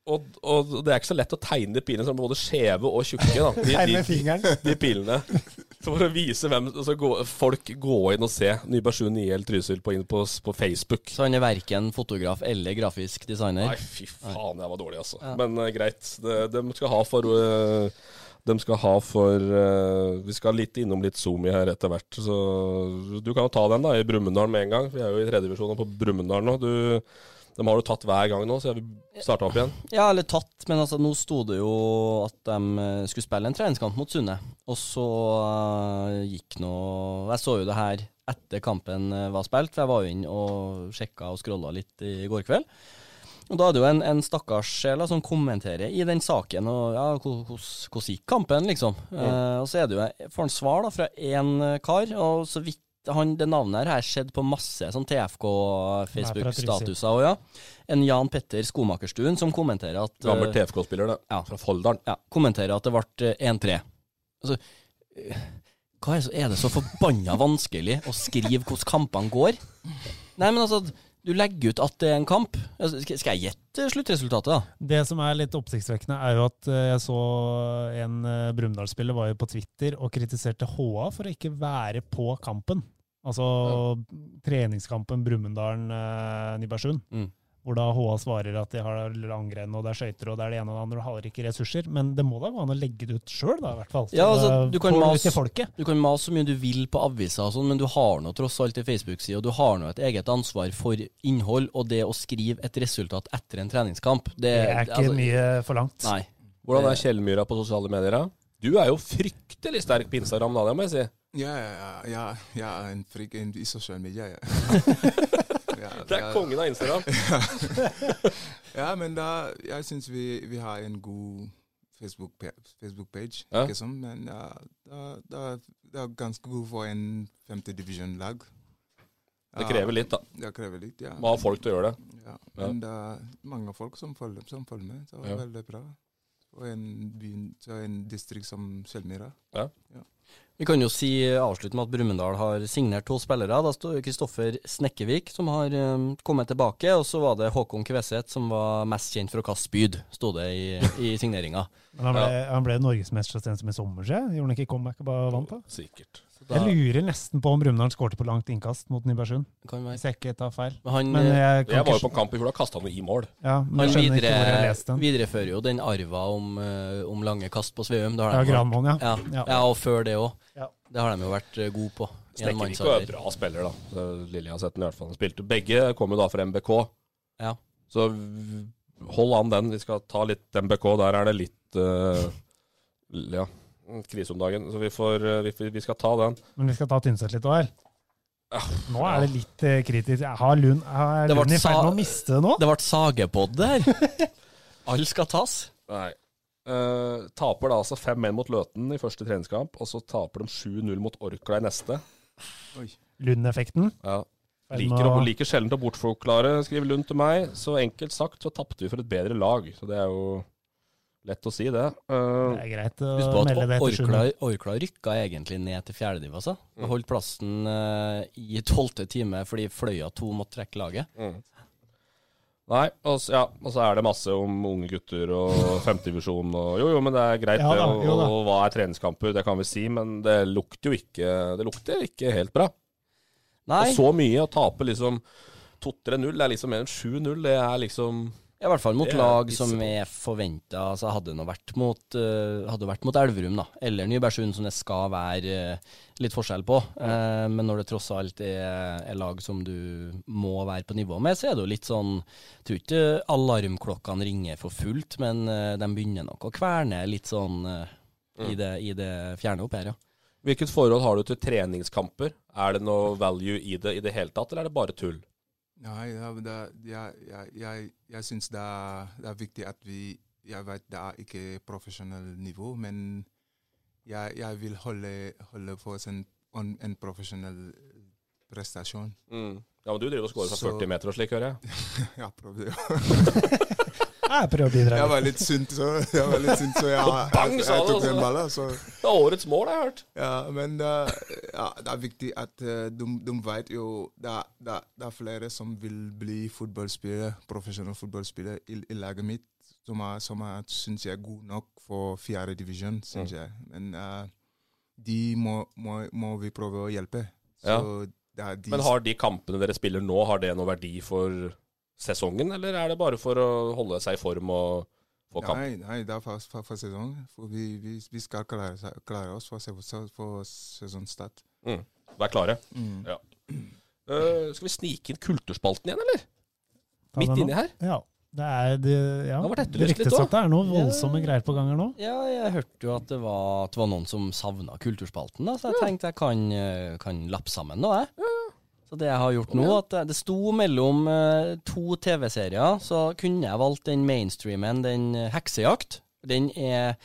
og, og det er ikke så lett å tegne de pilene, som er både skjeve og tjukke. da. De, de, de pilene. Så for å vise hvem så gå, Folk gå inn og se Nybergsund IL Trysil på, på, på Facebook. Så han er verken fotograf eller grafisk designer? Nei, fy faen, jeg var dårlig, altså. Ja. Men uh, greit. De, de skal ha for uh, De skal ha for uh, Vi skal litt innom litt Zoomi her etter hvert. Så du kan jo ta den da i Brumunddal med en gang. Vi er jo i tredjedivisjon på Brumunddal nå. Du, dem har du tatt hver gang nå, så jeg vil starte opp igjen. Ja, eller tatt, men altså, nå sto det jo at de eh, skulle spille en treningskamp mot Sunne. Og så uh, gikk nå Jeg så jo det her etter kampen eh, var spilt, for jeg var jo inn og sjekka og scrolla litt i går kveld. Og Da er det jo en, en stakkars sjel som kommenterer i den saken og ja, hvordan gikk kampen, liksom. Eh, og så er det jo, får han svar da fra én kar, og så vidt han, det navnet her har skjedd på masse sånn TFK-Facebook-statuser òg, ja. En Jan Petter Skomakerstuen som kommenterer at Gammel eh, TFK-spiller, det. Ja. Fra Folldalen. ja, kommenterer at det ble eh, 1-3. Altså, eh, hva er, så, er det så forbanna vanskelig å skrive hvordan kampene går? Nei, men altså, du legger ut at det er en kamp. Altså, skal, jeg gjette sluttresultatet, da? Det som er litt oppsiktsvekkende, er jo at eh, jeg så en uh, Brumunddal-spiller var jo på Twitter og kritiserte HA for å ikke være på kampen. Altså treningskampen Brumunddal-Nybergsund. Mm. Hvor da HA svarer at de har langrenn og det er skøyter og det er det ene og det andre og har ikke ressurser. Men det må da gå an å legge det ut sjøl, da, i hvert fall. Ja, altså, du kan mase-. Du kan mase så mye du vil på aviser og sånn, men du har nå tross alt en Facebook-side, og du har nå et eget ansvar for innhold og det å skrive et resultat etter en treningskamp. Det, Det er ikke altså, mye forlangt. Nei. Hvordan er Kjellmyra på sosiale medier, da? Du er jo fryktelig sterk på Instagram, da, det må jeg si. Ja, ja, ja, ja, jeg er en frik i sosiale medier. Ja. <laughs> <laughs> ja, Det er kongen av Instagram. <laughs> Ja, men da, jeg syns vi, vi har en god Facebook-page, Facebook page, Ja. ikke sant? Men ja, det er ganske god for en femte divisjon-lag. Det krever litt, da. Det krever litt, ja. Må ha folk til å gjøre det. Ja, men det er mange folk som følger, som følger med. Så det er Ja. veldig bra. Og en, by, så en distrikt som Kjellmyra. Vi kan jo si avslutte med at Brumunddal har signert to spillere. Da står Kristoffer Snekkevik, som har um, kommet tilbake. Og så var det Håkon Kveseth, som var mest kjent for å kaste spyd, sto det i, i signeringa. Men han ble, han ble norgesmester så sent som i sommer, så Gjorde han ikke comeback og bare vant? da? Sikkert. Jeg lurer nesten på om Brumunddal skårte på langt innkast mot Nybergsund. Hvis jeg ikke tar feil. Men han, Men jeg kan Jeg var jo på på kamp i fjor, da kasta han jo i mål. Ja, men Han videre, den. viderefører jo den arva om, eh, om lange kast på Sveum. Det har Ja, Granmoen, ja. ja. Ja. Ja, og før det òg. Ja. Det har de jo vært eh, gode på. en Snekkervik var en bra spiller, da. Lilja har sett den i hvert fall. Spilte Begge kom jo da fra MBK. Ja. Så hold an den. Vi skal ta litt MBK. Der er det litt uh, Ja, krise om dagen. Så vi får eh, vi, vi skal ta den. Men vi skal ta Tynset litt òg, her. Nå er det litt eh, kritisk. Har Lund, er Det Lund i ferd med å miste det nå? Det ble sagepod der. <laughs> Alle skal tas. Nei. Uh, taper da altså 5-1 mot Løten i første treningskamp, og så taper de 7-0 mot Orkla i neste. Lund-effekten. Ja. Liker, å- liker sjelden å bortforklare, skriver Lund til meg. Så enkelt sagt så tapte vi for et bedre lag. Så det er jo lett å si, det. Uh, Det er greit å melde det til Orkla. Orkla rykka egentlig ned til fjerdediv, altså. Mm. Og holdt plassen uh, i tolvte time fordi Fløya 2 måtte trekke laget. Mm. Nei, og så, ja, og så er det masse om unge gutter og <laughs> femtedivisjon og Jo, jo, men det er greit, Ja det. da, Og, jo da. og hva er treningskamper, det kan vi si, men det lukter jo ikke Det lukter ikke helt bra. Nei, Og så mye å tape liksom 2-3-0, det er liksom mer enn 7-0. Det er liksom i hvert fall mot lag som er forventa. Altså, hadde det vært mot, eh, hadde vært mot Elverum, da, eller Nybergsund, som det skal være eh, litt forskjell på. Eh, men når det tross alt er, er lag som du må være på nivå med, så er det jo litt sånn Jeg tror ikke alarmklokkene ringer for fullt, men de begynner nok å kverne litt sånn i, det, i det fjerne opp her, ja. Hvilket forhold har du til treningskamper? Er det noe value i det i det hele tatt, eller er det bare tull? Nei, det, det, jeg, jeg, jeg, jeg syns det, det er viktig at vi Jeg vet det er ikke profesjonelt nivå, men jeg, vil holde, holde for en, en, profesjonell prestasjon. Ja, men du driver og scorer fra 40 meter og slik, hører jeg. Jeg prøvde jo. Jeg prøver å bidra. Jeg var litt sint, så jeg, var litt sint, så jeg, jeg, Bang, jeg, jeg tok den altså. ballen. Så Det er årets mål, jeg har hørt. Ja, men uh, ja, det er viktig at uh, de, de vet jo det, er- det, er- det er flere som vil bli fotballspillere, profesjonelle fotballspillere i, i laget mitt, som er, som er syns jeg er god nok for fjerde divisjon, syns jeg. Men uh, de må, må, må vi prøve å hjelpe. Så Ja. det er de Men har de kampene dere spiller nå, har det noe verdi for sesongen, eller er det bare for å holde seg i form og få kamp? Nei, nei, det er for, for, for sesongen. For vi, vi, vi skal klare, klare oss for, for sesongstart. Mm. Vær klare. Mm. Ja. Uh, <clears throat> skal vi snike inn kulturspalten igjen, eller? Ta Midt inni her? Ja. Det, er, det, ja. Det har vært det ryktes at det er noe voldsomme greier på gang her nå. Ja, jeg hørte jo at det var, at det var noen som savna kulturspalten, da, så jeg tenkte jeg kan, eh, kan lappe sammen nå, jeg. Så det jeg har gjort nå, at det- det sto mellom eh, to TV-serier, så kunne jeg valgt den mainstreamen, den eh, Heksejakt. Den er,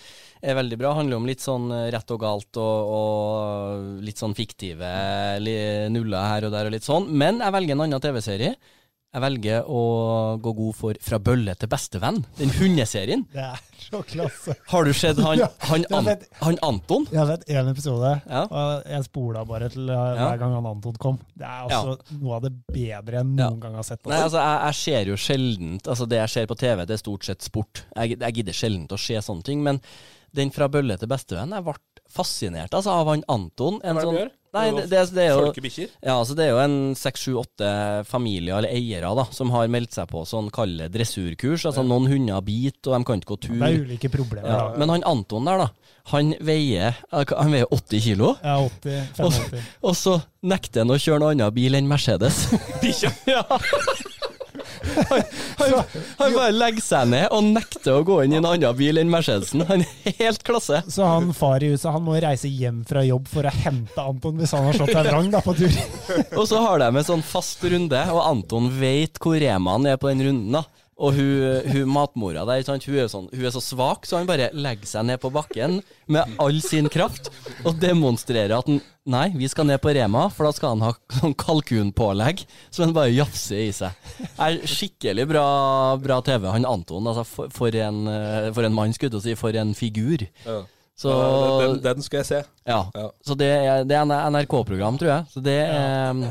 er veldig bra. Handler om litt sånn eh, rett og galt og, og litt sånn fiktive nuller her og der og litt sånn. Men jeg velger en annen TV-serie. Jeg velger å gå god for Fra bølle til bestevenn, den hundeserien. Det er så klasse. Har du sett han, <laughs> han, An han Anton? Jeg har sett én episode, Ja. og jeg spola bare til Ja. hver gang han Anton kom. Det er altså noe av det bedre jeg noen gang har sett. Nei, altså, jeg, jeg ser jo sjelden Altså, det jeg ser på TV, det er stort sett sport. Jeg, jeg gidder sjelden å se sånne ting. Men den fra bølle til bestevenn, jeg ble fascinert altså, av han Anton. En Hva er det de sånn, gjør? Nei, det, det, det er jo Folkebikkjer? ja, altså det er jo en seks, sju, åtte familier eller eiere da, som har meldt seg på sånn kalle dressurkurs. Altså Noen hunder biter, og de kan ikke gå tur. Det er ulike problemer. Ja, men han Anton der, da. Han veier, han veier 80 kilo. Ja, 80, 85. Og så nekter han å kjøre noen annen bil enn Mercedes. Bikkja? <laughs> ja. Han, han, han bare legger seg ned og nekter å gå inn i en annen bil enn Mercedesen. Han er helt klasse. Så han far i huset han må reise hjem fra jobb for å hente Anton hvis han har slått seg vrang da, på tur. <laughs> Og så har de en sånn fast runde, og Anton vet hvor Remaen er på den runden. da Og hun, hun matmora der, sant? Hun, er sånn, hun er så svak, så han bare legger seg ned på bakken med all sin kraft og demonstrerer at han, nei, vi skal ned på Rema, for da skal han ha sånn kalkunpålegg som han bare jafser i seg. Er skikkelig bra, bra TV, han Anton. Altså, for, for, en, eh, for en mann, skulle jeg si. For en figur. Ja. Så, Ja, den, den skal jeg se. ja. Ja. Så det er, det er NRK-program, tror jeg. Så det er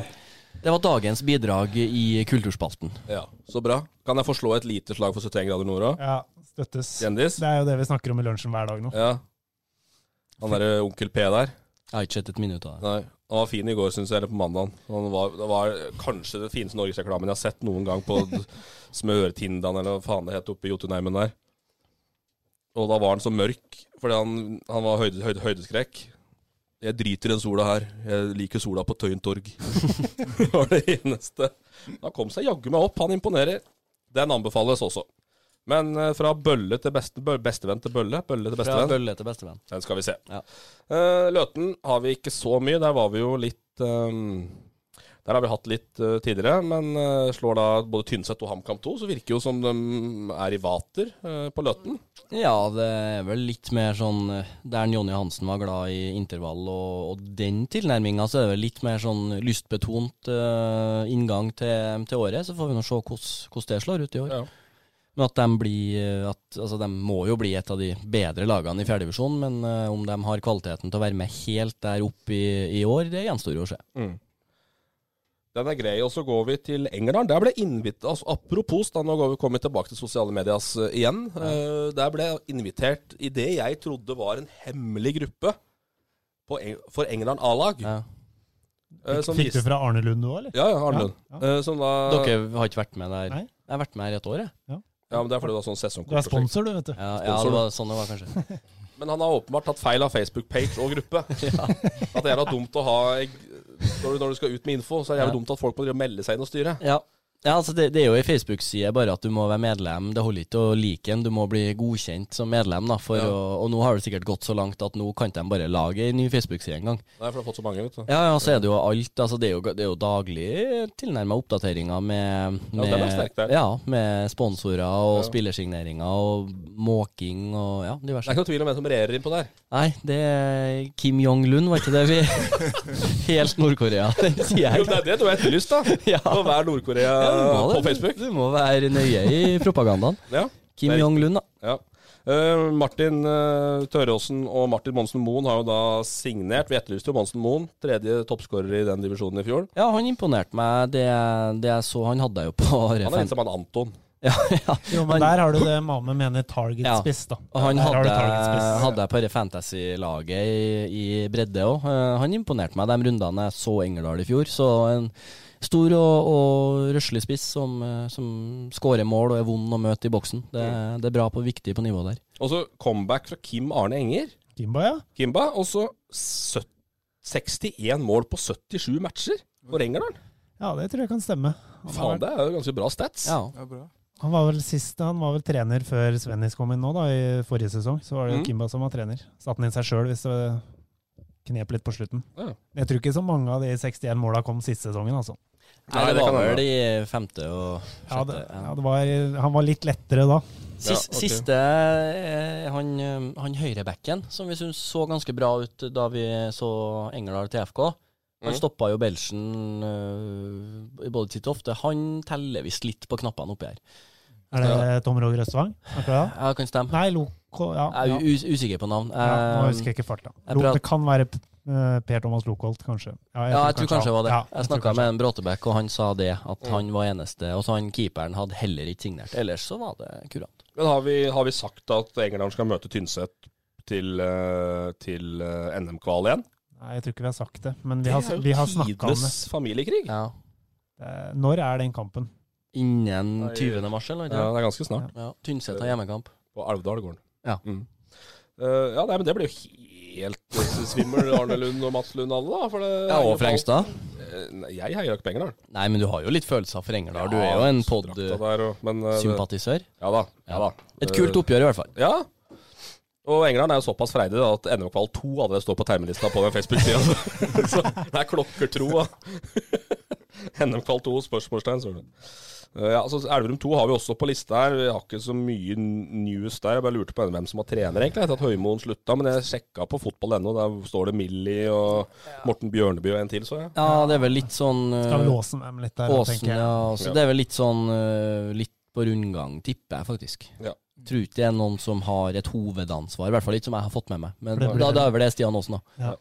Det var dagens bidrag i Kulturspalten. Ja, Så bra. Kan jeg få slå et lite slag for 71 grader nord òg? Ja, støttes. Kjendis? Det er jo det vi snakker om i lunsjen hver dag nå. Ja. Han derre onkel P der. Jeg har ikke sett et minutt av det. Nei. Han var fin i går, syns jeg, eller på mandag. Han var, det var kanskje den fineste norgesreklamen jeg har sett noen gang på <laughs> Smørtindan, eller hva faen det het, oppe i Jotunheimen der. Og da var han så mørk, fordi han, han var høyde, høyde, høydeskrekk. Jeg driter i den sola her. Jeg liker sola på Tøyen torg. <laughs> det var det eneste. Han kom seg jaggu meg opp. Han imponerer. Den anbefales også. Men eh, fra bølle til beste, bestevenn til bølle. Bølle til Fra bølle til bestevenn. Den skal vi se. Ja. Eh, Løten har vi ikke så mye. Der var vi jo litt ehm, Der har vi hatt litt uh, tidligere, men uh, slår da både Tynset og HamKam 2, så virker jo som de er i vater uh, på Løten. Ja, det er vel litt mer sånn Der Jonny Hansen var glad i intervall og, og den tilnærminga, så er det vel litt mer sånn lystbetont inngang til, til året. Så får vi nå se hvordan det slår ut i år. Ja. Men at de blir at, Altså, de må jo bli et av de bedre lagene i fjerdedivisjon, men om de har kvaliteten til å være med helt der oppe i, i år, det gjenstår jo å se. Den er grei. Og så går vi til Engerdal. Der ble invitert altså, Apropos, da, nå går vi kommer tilbake til sosiale medias uh, igjen. Uh, der ble invitert i det jeg trodde var en hemmelig gruppe på Eng for England A-lag. Ja. Uh, som Fikk du fra Arne Lund nå, eller? Ja, ja, Arne Lund. Ja, ja. som da Dere har ikke vært med der? Nei. Jeg har vært med her i et år, jeg. Ja, men det er fordi det var sånn Du er sponsor, du, vet du. Ja, ja, det var sånn det var, kanskje. <laughs> Men han har åpenbart tatt feil av Facebook-page og gruppe. <laughs> At det er da dumt å ha når du, når du skal ut med info, så er det jævlig dumt at folk må melde seg inn og styre. Ja. Ja, altså det, det er jo ei Facebook-side, bare at du må være medlem. Det holder ikke å like den, du må bli godkjent som medlem. da for Ja. å, Og nå har det sikkert gått så langt at nå kan de bare lage ei ny Facebook-side en gang. Nei, for du har fått så mange, vet du. Ja, ja, så er det jo alt. altså Det er jo, det er jo daglig tilnærma oppdateringer med, med, ja, er sterk ja, med sponsorer og Ja. spillersigneringer og måking og ja, Det er ikke noe tvil om hvem som regjerer innpå der. Nei, det er Kim Jong-lun, var ikke det vi <laughs> Helt Nord-Korea, den sier Jo, det er det du har etterlyst, da. <laughs> Ja. Å være Nord-Korea på det. Facebook. Du må være nøye i propagandaen. Ja. Kim Jong-lun, da. Ja. Uh, Martin uh, Tøråsen og Martin Monsen Moen har jo da signert. Vi etterlyste jo Monsen Moen, tredje toppskårer i den divisjonen i fjor. Ja, han imponerte meg. Det, det jeg så Han hadde jo på <laughs> Han er litt som han Anton. Ja, ja. Jo, men der har du det Mame mener target-spiss, da. Og han hadde, hadde jeg på det fantasy-laget i, i bredde òg. han imponerte meg de rundene jeg så Engerdal i fjor. Så en stor og, og røslig spiss som, eh, som skårer mål og er vond å møte i boksen. Det, det er bra på viktig på nivå der. Og så comeback fra Kim Arne Enger. Kimba, ja. Kimba. Og så 61 mål på 77 matcher for Engerdal. Ja, det tror jeg kan stemme. Han, Faen, det er jo ganske bra stats. Ja. Ja, bra. han var vel sist, han var vel trener før Svennis kom inn nå, da, i forrige sesong. Så var det jo Mm. Kimba som var trener. Satte han inn seg sjøl hvis det knep litt på slutten. Ja. Jeg tror ikke så mange av de 61 måla kom siste sesongen, altså. Nei, det var vel i femte og Ja, sjette. det, ja. ja, det var, han var litt lettere da. Sist, Ja, okay. Siste eh, han, eh, han høyrebacken, som vi syntes så ganske bra ut da vi så Engerdal TFK. Han Mm. stoppa jo Belgien uh, både titt og ofte. Han teller visst litt på knappene oppi her. Er det Tom Roger Østvang? Ja, kan stemme. Nei, Loko ja, Jeg er usikker på navn. ja, Nå Eh, husker jeg ikke farta. Det kan være eh, Per Thomas Lokolt, kanskje. ja, jeg tror kanskje det var det. Ja, jeg jeg snakka med en Bråtebekk, og han sa det, at han var eneste. Og så han keeperen hadde heller ikke signert. Ellers så var det kurant. Men har vi, har vi sagt at England skal møte Tynset til, eh, til eh, NM-kval igjen? Nei, jeg tror ikke vi har sagt det, men vi har, det er jo vi har snakka om det. tidenes familiekrig. Ja. Eh, Når er den kampen? Innen 20. mars, eller? Ja, det er ganske snart. Ja. Tynset har hjemmekamp. På Alvdal gården. Ja. Mm. Uh, ja, nei, men det blir jo helt uh, svimmel, Arne Lund og Mats Lund alle, da. For det Ja, og Frengstad. Eh, jeg heier ikke på Engerdal. Nei, men du har jo litt følelser for Engerdal. Du er jo en men, eh, pod-sympatisør. Ja da. Ja, da. Et kult oppgjør, i hvert fall. Ja. Og Engerdal er jo såpass freidig da, at NM-kval 2 allerede står på termelista på den Facebook-sida. <laughs> så det er klokkertro. Da. NM-kval 2, spørsmålstegn. det. Eh, Ja, altså Elverum 2 har vi også på lista her. Vi har ikke så mye news der. Jeg bare lurte på hvem som var trener, egentlig, etter at Høymoen slutta. Men jeg sjekka på fotball.no, der står det Millie og Morten Bjørneby og en til, så jeg. Ja, det er vel litt sånn uh, Skal vi låse dem litt der, Åsen, tenker jeg. ja. Så Ja. det er vel litt sånn uh, litt på rundgang, tipper jeg faktisk. Ja. tror ikke det er noen som har et hovedansvar, i hvert fall ikke som jeg har fått med meg. Men Det da, det. da er vel det Stian Aasen, da. Ja.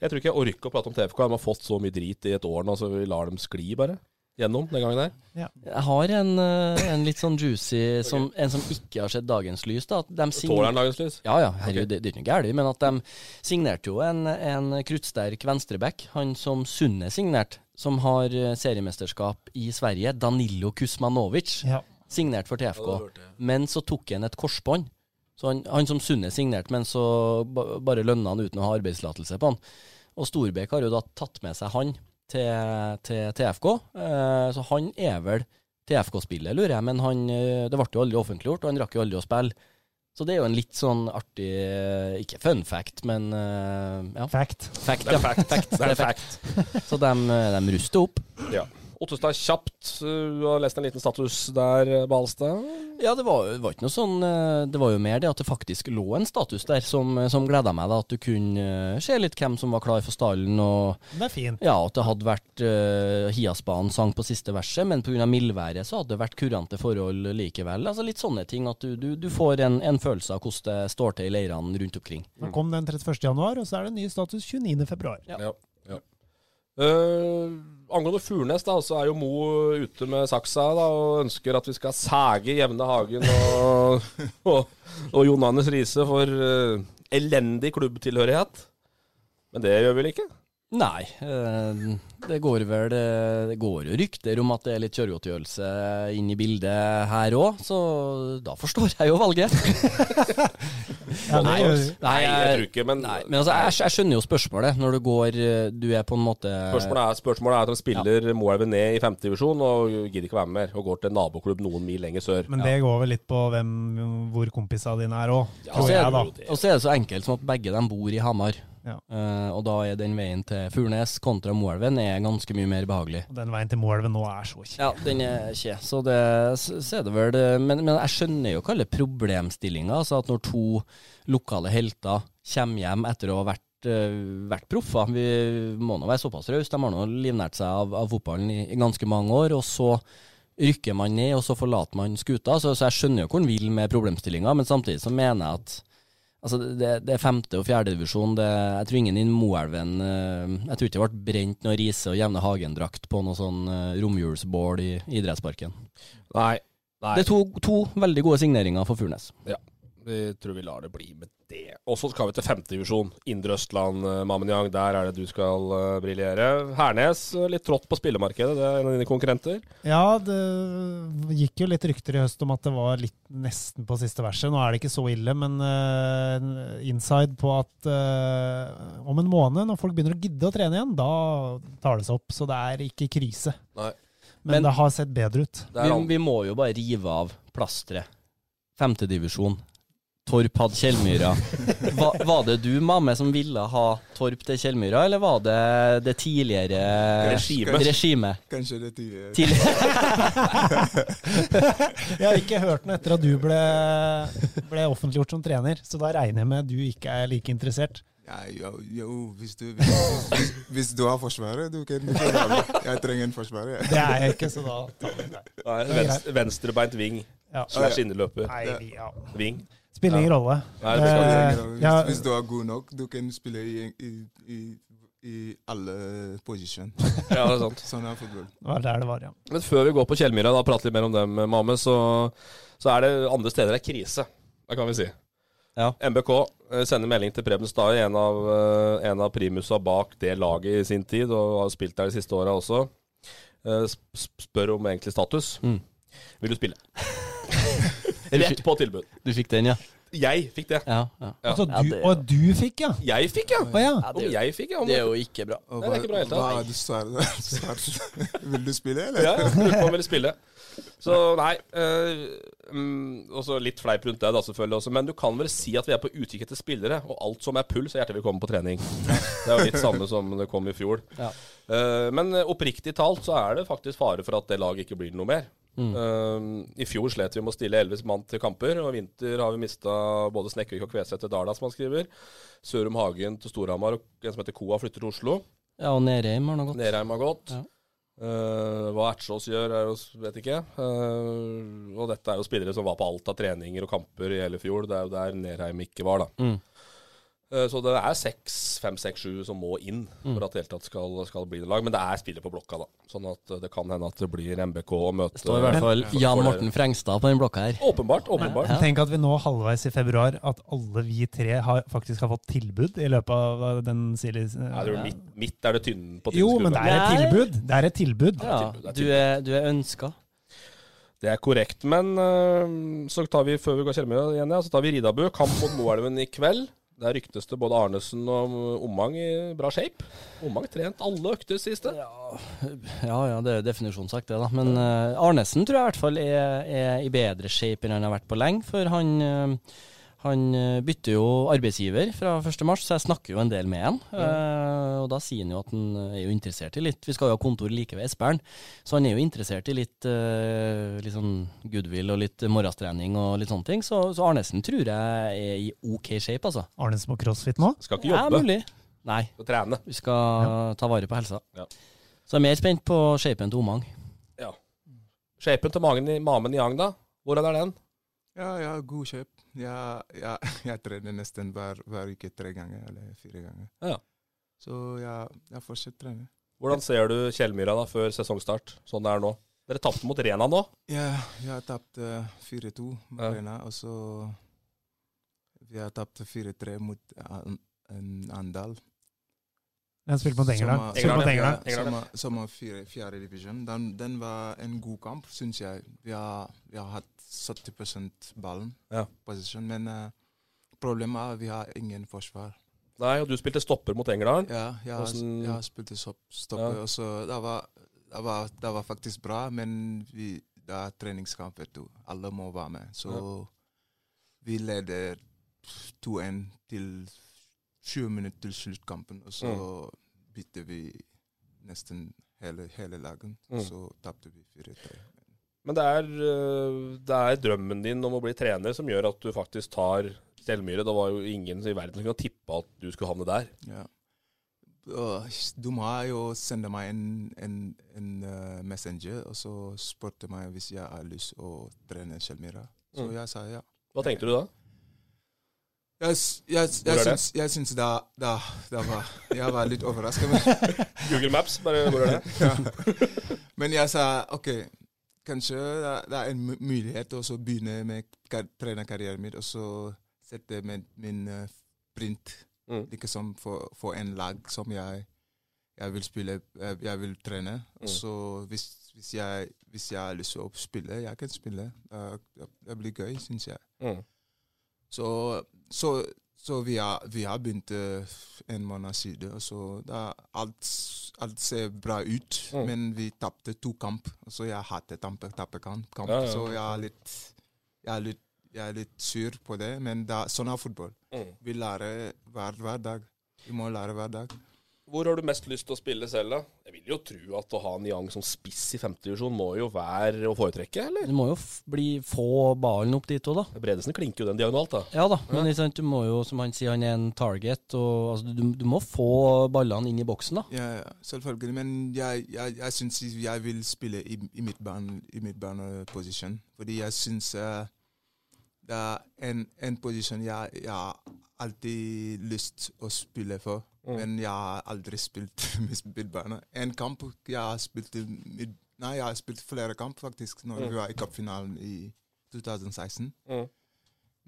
Jeg tror ikke jeg orker å prate om TFK. De har fått så mye drit i et år nå, så vi lar dem skli bare. Gjennom den gangen der. Jeg har en, eh, en litt sånn juicy som, En som ikke har sett dagens lys. da de Tåler den dagens lys? Ja, ja, herregud, det, det er ikke noe galt. Men at de signerte jo en, en kruttsterk venstreback, han som Sunne signerte, som har eh, seriemesterskap i Sverige, Danilo Kusmanovic, Ja. signert for TFK. Men så tok han et korsbånd. Så han, han som Sunne signerte, men så bare lønna han uten å ha arbeidstillatelse på han. Og Storbekk har jo da tatt med seg han til, til TFK, eh, så han er vel TFK-spillet, lurer jeg, men han, eh, det ble jo aldri offentliggjort, og han rakk jo aldri å spille. Så det er jo en litt sånn artig eh, Ikke fun fact, men eh, ja. Fact. Fact, Det er ja. fact. fact. <laughs> Det er fact. Så de, de ruster opp. Ja. Ottestad kjapt. Du har lest en liten status der, Balstad. Ja, det var, det var ikke noe sånn eh, Det var jo mer det at det faktisk lå en status der som, som gleda meg. da At du kunne eh, se litt hvem som var klar for stallen. Og det er fin. ja, at det hadde vært uh, Hiasbanen sang på siste verset, men pga. mildværet så hadde det vært kurante forhold likevel. Altså Litt sånne ting. At du, du, du får en, en følelse av hvordan det står til i leirene rundt omkring. Den kom den 31. januar, og så er det ny status 29. februar. Ja. Ja. ja. Eh, angående Furnes, da, så er jo Mo ute med saksa da, og ønsker at vi skal sæge Jevne Hagen og, <laughs> og, og Jon Anders Riise for uh, elendig klubbtilhørighet. Men det gjør vi vel ikke? Nei, eh, det går vel eh, Det går jo rykter om at det er litt kjøregodtgjørelse inn i bildet her òg, så da forstår jeg jo valget. Ja, Nei. Nei, jeg tror ikke, men, Nei, men altså, jeg, jeg skjønner jo spørsmålet. Når du går eh, Du er på en måte Spørsmålet er, spørsmålet er at de spiller Moelven ned i femtedivisjon og gidder ikke være med mer, og går til en naboklubb noen mil lenger sør. Men det går vel litt på hvem, hvor kompisene dine er òg, Og tror jeg, da. og så er det så enkelt som at begge de bor i Hamar. Ja. Uh, og da er den veien til Furnes kontra Moelven er ganske mye mer behagelig. Og den veien til Moelven nå er så kje. Ja, den er kje. Så det så så er det vel Men, men jeg skjønner jo hva alle problemstillinga. Altså at når to lokale helter kommer hjem etter å ha vært, eh, vært proffer Vi må nå være såpass rause. De har nå livnært seg av, av fotballen i, i ganske mange år. Og så rykker man ned, og så forlater man skuta. Så, så jeg skjønner jo hvor han vil med problemstillinga, men samtidig så mener jeg at Altså det, det er femte- og fjerdedivisjon. Jeg tror ingen i Moelven eh, Jeg tror ikke det ble brent noe Riise og Jevne Hagen-drakt på noe sånn uh, romjulsbål i idrettsparken. Nei. Nei. Det er to, to veldig gode signeringer for Furnes. Ja, vi tror vi lar det bli med det. Og så skal vi til femtedivisjon. Indre Østland, uh, Mammenjang. Der er det du skal uh, briljere. Hernes, eh, litt trått på spillemarkedet. Det er en av dine konkurrenter. Ja, det gikk jo litt rykter i høst om at det var litt nesten på siste verset. Nå er det ikke så ille, men uh, inside på at uh, om en måned, når folk begynner å gidde å trene igjen, da tar det seg opp. Så det er ikke krise. Nei. Men, Men- det har sett bedre ut. Vi, vi må jo bare rive av plasteret. Femtedivisjon. Torp hadde Kjellmyra. Va, var det du, Mamme, som ville ha Torp til Kjellmyra, eller var det det tidligere Regime. regimet? Kanskje det tidligere. Tidligere. <laughs> Jeg har ikke hørt noe etter at du ble, ble offentliggjort som trener, så da regner jeg med at du ikke er like interessert. Ja, jo, jo hvis, du, hvis, hvis, hvis du har forsvaret, du kan, ikke ha det. Jeg trenger en forsvarer. Det er jeg ikke, så da tar vi det. Venstrebeint ving. Ja. Slash inneløper. Ja. Ving. Spiller ingen rolle. Nei, det skal Eh, Hvis, hvis du er god nok, du kan spille i, i, i, i alle posisjoner. <laughs> Ja, det er sant. Sånn er fotball. det var der det var, ja. Men før vi går på Kjellmyra og prater litt mer om dem, Mame, så, så er det andre steder det er krise. Det kan vi si. Ja. MBK eh, sender melding til Preben Stae, en av, eh, en av primusa bak det laget i sin tid, og har spilt der de siste åra også. Eh, sp- sp- Spør om egentlig status. Mm. Vil du spille? <laughs> Rett på tilbud. Du fikk den, ja? Jeg fikk det. Ja. ja. Ja. Altså, du, det- og du fikk, ja? Jeg fikk, ja. Å ja. Ja, Om det, jeg fikk, ja. Om det er jo ikke bra. Nei, det er ikke bra helt, da. Du er svaret? Svart. <laughs> Vil du spille, eller? Ja, jeg lurte på om ville spille. Så nei eh, mm, Og så litt fleip rundt det, da, selvfølgelig også. Men du kan vel si at vi er på utkikk etter spillere, og alt som er puls, er hjertelig velkommen på trening. Det er jo litt samme som det kom i fjor. Ja. Eh, men oppriktig talt så er det faktisk fare for at det laget ikke blir noe mer. Mm. Eh, I fjor slet vi med å stille elleve mann til kamper, og i vinter har vi mista både Snekkvik og Kveseth til Dala, som han skriver. Sørum Hagen til Storhamar, og en som heter Koa flytter til Oslo. Ja, og Nerheim har nå gått. Nerheim har gått. Ja. Eh, hva Ertsås gjør, er jo, vet ikke. Uh, og dette er jo spillere som var på alt av treninger og kamper i hele fjor. Det er jo der Nerheim ikke var, da. Mm. Eh, Så det er seks, fem, seks, sju som må inn Mm. for at det hele tatt skal, skal bli det lag. Men det er spillet på blokka, da. Sånn at eh, det kan hende at det blir MBK å møte Det står i hvert fall Jan Morten Frengstad på den blokka her. Åpenbart. åpenbart. Ja. Tenk at vi nå halvveis i februar at alle vi tre har, faktisk har fått tilbud i løpet av den silly... Ja, det er midt, midt er det tynn på Jo, men det er et tilbud. Det er et tilbud. Ja, du er, du er ønska. Det er korrekt. Men så tar vi, før vi går Kjellmøya igjen, ja, så tar vi Ridabu. Kamp mot Moelven i kveld. Der ryktes det både Arnesen og Omang i bra shape. Omang trent alle økter siste. Ja ja, det er jo definisjonssak, det, da. Men uh, Arnesen tror jeg i hvert fall er, er i bedre shape enn han har vært på lenge. For han, eh, han eh, bytter jo arbeidsgiver fra 1. mars, så jeg snakker jo en del med han. Eh, og da sier han jo at han er jo interessert i litt Vi skal jo ha kontor like ved Espern, så han er jo interessert i litt, uh, litt sånn goodwill og litt morgenstrening og litt sånne ting. Så, så Arnesen tror jeg er i OK shape, altså. Arnesen på crossfit nå? Skal ikke Ja, jobbe. mulig. Nei. Skal trene. Vi skal ta vare på helsa. Ja. Så jeg er mer spent på shapen til Omang. Ja. Shapen til mamen i, Mamen Yang, da? Hvordan er den? Ja, ja, god kjøp. Jeg, ja, <laughs> jeg trener nesten hver, hver uke tre ganger, eller fire ganger. Ja. Så jeg, jeg fortsetter å trene. Hvordan ser du Kjellmyra da, før sesongstart, sånn det er nå? Dere tapte mot Rena nå. Ja, jeg har tapt eh, 4-2 mot Ja. Rena, og så Vi har tapt 4-3 mot An- en Andal. Jeg spilte spilt mot England. Som var Spilt ja. Som er- Som er fire- fjerde divisjon. Den, den var en god kamp, syns jeg. Vi har, vi har hatt 70 ballen, Ja. Position, men uh, problemet er at vi har ingen forsvar. Nei, og du spilte stopper mot England? Ja, jeg Hvordan- jeg spilte stopper, Ja. og så det var, det, var, det var faktisk bra, men vi, det er treningskamp, vet du. Alle må være med. Så vi leder 2-1 til 20 minutter til sluttkampen, og så bytter vi nesten hele, hele lagen. Mm. Så tapte vi 4-3. Men det er, øh, det er drømmen din om å bli trener som gjør at du faktisk tar Stjelmyre. Det var jo ingen i verden som kunne tippe at du skulle havne der. Ja. De har jo sendt meg en, en, en eh, messenger, og så spurte meg hvis jeg har lyst å trene Kjellmyra. Så Mm. jeg sa ja. Hva tenkte du da? Jeg, jeg, jeg, jeg syns da, da, da var Jeg var litt overrasket. <laughs> Google Maps, bare hvor er det? <laughs> ja. men jeg sa OK, kanskje det er- en mu- mulighet å begynne med kar trenerkarrieren min, og så sette med min eh, print Mm. liksom for, for en lag som jeg, jeg vil spille, jeg, jeg vil trene. Mm. Så hvis, hvis, jeg, hvis jeg har lyst til å spille, jeg kan spille. Det, det blir gøy, syns jeg. Mm. Så, så, så vi, har, vi har begynt eh, en måned siden, så da, alt, alt ser bra ut. Mm. Men vi tapte to kamp, så jeg hater tappe, tappekamp. Kamp, Ja, ja. Så jeg er, litt, jeg, er litt, jeg er litt sur på det, men da, sånn er fotball. Mm. Vi lærer hver, hver dag. Vi må lære hver dag. Hvor har du mest lyst til å spille selv, da? Jeg vil jo tro at å ha Niang som spiss i femtedivisjon må jo være å foretrekke, eller? Du må jo f bli, få ballen opp dit òg, da. Bredesen klinker jo den diagonalt, da. Ja da, men ja. du må jo, som han sier, han er en target. Og, altså, du, du må få ballene inn i boksen, da. Ja, ja, selvfølgelig. Men jeg, jeg, jeg syns jeg vil spille i, i midtbaneposisjon. Fordi jeg syns uh, det er en, en posisjon jeg, jeg har alltid lyst å spille for. Mm. Men jeg har aldri spilt <laughs> midtbane. En kamp jeg har spilt mid, Nei, jeg har spilt flere kamp, faktisk, når Mm. vi var i cupfinalen i 2016. Mm.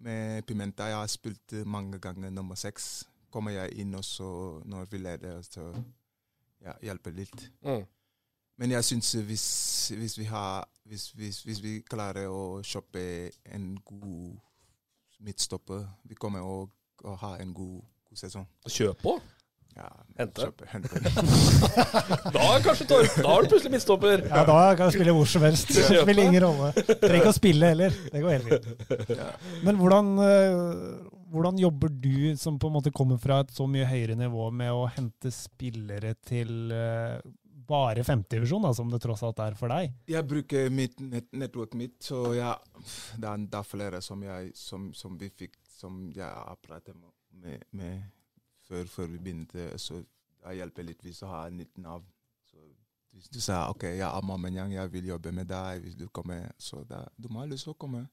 Med Pimenta jeg har spilt mange ganger nummer seks. Kommer jeg inn også når vi leder, så ja, hjelper litt. Mm. Men jeg syns hvis, hvis, vi har, hvis, hvis, hvis vi klarer å kjøpe en god midtstopper, vi kommer å, å ha en god, god sesong. Kjøp på? Ja, Hente? <laughs> Da er kanskje Torp Da har du plutselig midtstopper. Ja, da kan du spille hvor som helst. <laughs> Det spiller ingen rolle. Trenger ikke å spille heller. Det går helt fint. Men hvordan, øh, hvordan jobber du, som på en måte kommer fra et så mye høyere nivå, med å hente spillere til bare bare femtedivisjon, som det tross alt er for deg? Jeg bruker mitt net nettverk mitt, så ja, det er, det er flere som, jeg, som, som vi fikk, som jeg har pratet med, med før, før vi begynte. Så det hjelper litt hvis du har nytt navn. Så hvis du sa ok, jeg er Mammenyang, jeg vil jobbe med deg, hvis du kommer, så da, du må ha lyst til å komme.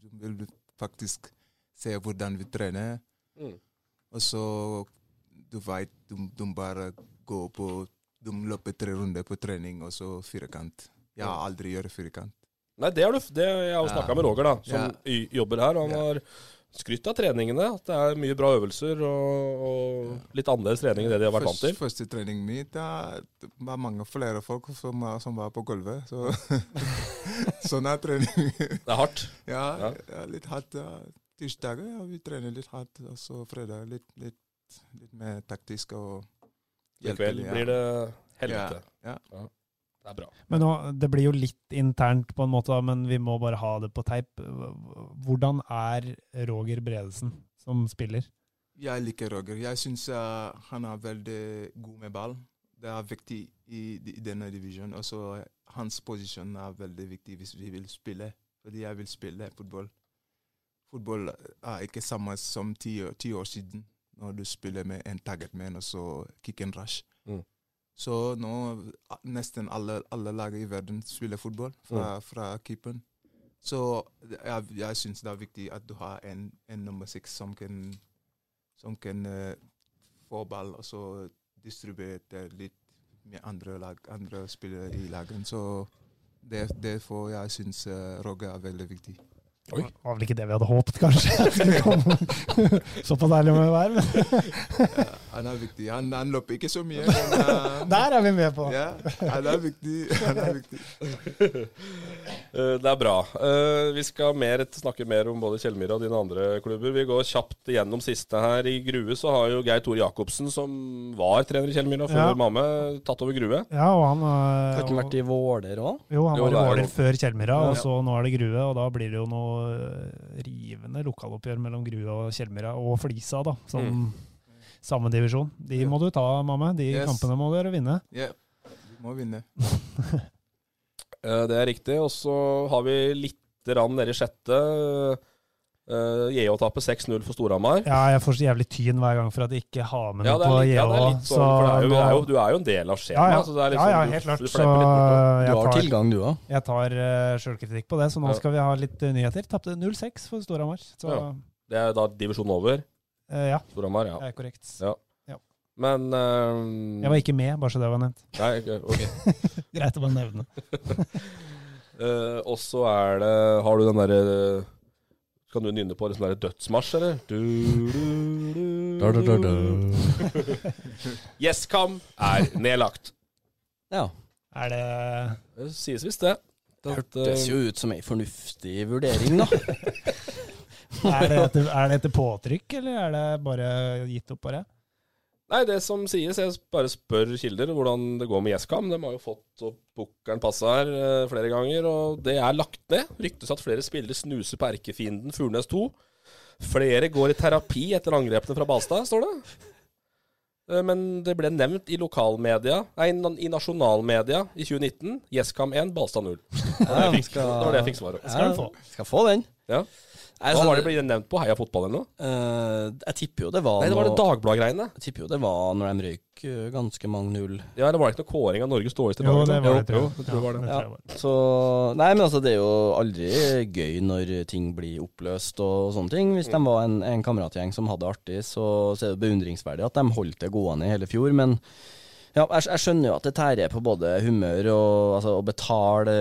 Du vil faktisk se hvordan vi trener. Mm. Og så du vet, du, du bare går på Du løper tre runder på trening, og så firkant. Jeg har aldri gjort firkant. Nei, det har du det, Jeg har jo snakka Ja. med Roger, da, som Ja. jobber her. og Han Ja. har skrytt av treningene. At det er mye bra øvelser og, og litt annerledes trening enn det de har vært vant til. Første, første trening min, det var mange flere folk som, som var på gulvet. Så <laughs> sånn er trening. Det er hardt. Ja, Ja. ja. litt hardt. Ja. Tirsdager ja, vi trener litt hardt, og så fredag litt, litt, litt mer taktisk. og I kveld blir det helvete. Ja, Det er bra. Men nå, Det blir jo litt internt, på en måte, men vi må bare ha det på teip. Hvordan er Roger Bredesen som spiller? Jeg liker Roger. Jeg syns han er veldig god med ball. Det er viktig i, i denne divisjonen. Også hans posisjon er veldig viktig hvis vi vil spille. Fordi jeg vil spille fotball. Fotball er ikke samme som ti, år- ti år siden, når du spiller med en target man og så kick and rush. Mm. Så nå nesten alle, alle lag i verden spiller fotball fra, fra keeperen. Så jeg, jeg syns det er viktig at du har en, en nummer seks som kan som kan uh, få ball og så distribuere litt med andre, lag, andre spillere i laget. Så det, derfor jeg syns uh, Roger er veldig viktig. Oi. Det var vel ikke det vi hadde håpet, kanskje? <laughs> Såpass ærlig må vi være. Han er viktig. Han, han løper ikke så mye, <laughs> men uh, der er vi med på! ja, han er viktig. Han er viktig. <laughs> Eh, Det er bra. Uh, Vi skal mer, snakke mer om både Kjellmyra og dine andre klubber. Vi går kjapt gjennom siste her. I Grue så har jo Geir Tore Jacobsen, som var trener i Kjellmyra før Ja. Mamme, tatt over Grue. Ja, og han Har ikke han vært i Våler òg? Jo, han Jo, var i det er Våler før Kjellmyra, og Ja. så nå er det Grue. Og da blir det jo noe rivende lokaloppgjør mellom Grue og Kjellmyra, og Flisa, da, som Mm. Samme divisjon. De må du ta, Mamme. De Yes. kampene må dere vinne. Ja, vi må vinne. <laughs> Eh, Det er riktig. Og så har vi litt rann nede i sjette. Uh, JH taper 6-0 for Storhamar. Ja, jeg får så jævlig tyn hver gang for at de ikke har med noe på ja, det er JH. litt sånn, nå- du er jo en del av ja, skjemaet. ja, så det er ja, liksom, ja, du- helt klart. du Så litt borte. Du har tar, tilgang, du òg. jeg tar uh, sjølkritikk på det, så nå Ja. skal vi ha litt uh, nyheter. Tapte 0-6 for Storhamar. Ja. Det er da divisjonen over. Eh, ja, Storhamar, ja. det er korrekt. Ja. Men eh, Jeg var ikke med, bare så det var nevnt. Nei, ok. <laughs> Greit å bare nevne. uh, <laughs> og så er det Har du den derre Kan du nynne på en sånn dødsmarsj, eller? Du, du, du, du. Gjesskam er nedlagt. Ja. Er det Det sies visst det. Det hørtes eh, jo ut som ei fornuftig vurdering, da. <laughs> Er det, <laughs> etter, er det etter påtrykk, eller er det bare gitt opp, bare? Nei, det som sies, jeg bare spør kilder hvordan det går med Gjesskam. De har jo fått opp bukkeren passa her eh, flere ganger, og det er lagt ned. Ryktes at flere spillere snuser på erkefienden Furnes 2. Flere går i terapi etter angrepene fra Balstad, står det. Eh, Men det ble nevnt i lokalmedia, nei, i nasjonalmedia i 2019. Gjesskam 1, Balstad 0. Det var det jeg fikk, det var det jeg fikk svaret. Skal du få. Skal få den. Ja. Hva altså, var det ble nevnt på Heia Fotball eller noe? Uh, jeg tipper jo det var Nei, det var det Dagbladet-greiene. Jeg tipper jo det var når de røyk eh, ganske mange null. Ja, eller var det ikke noe kåring av Norges dårligste Jo, det var det, jo, jeg. tror jeg det. Ja, Ja. Så Nei, men altså, det er jo aldri gøy når ting blir oppløst og sånne ting. Hvis de var en, en kameratgjeng som hadde det artig, så, så er det beundringsverdig at de holdt det gående i hele fjor. Men ja, jeg, jeg skjønner jo at det tærer på både humør og altså, å betale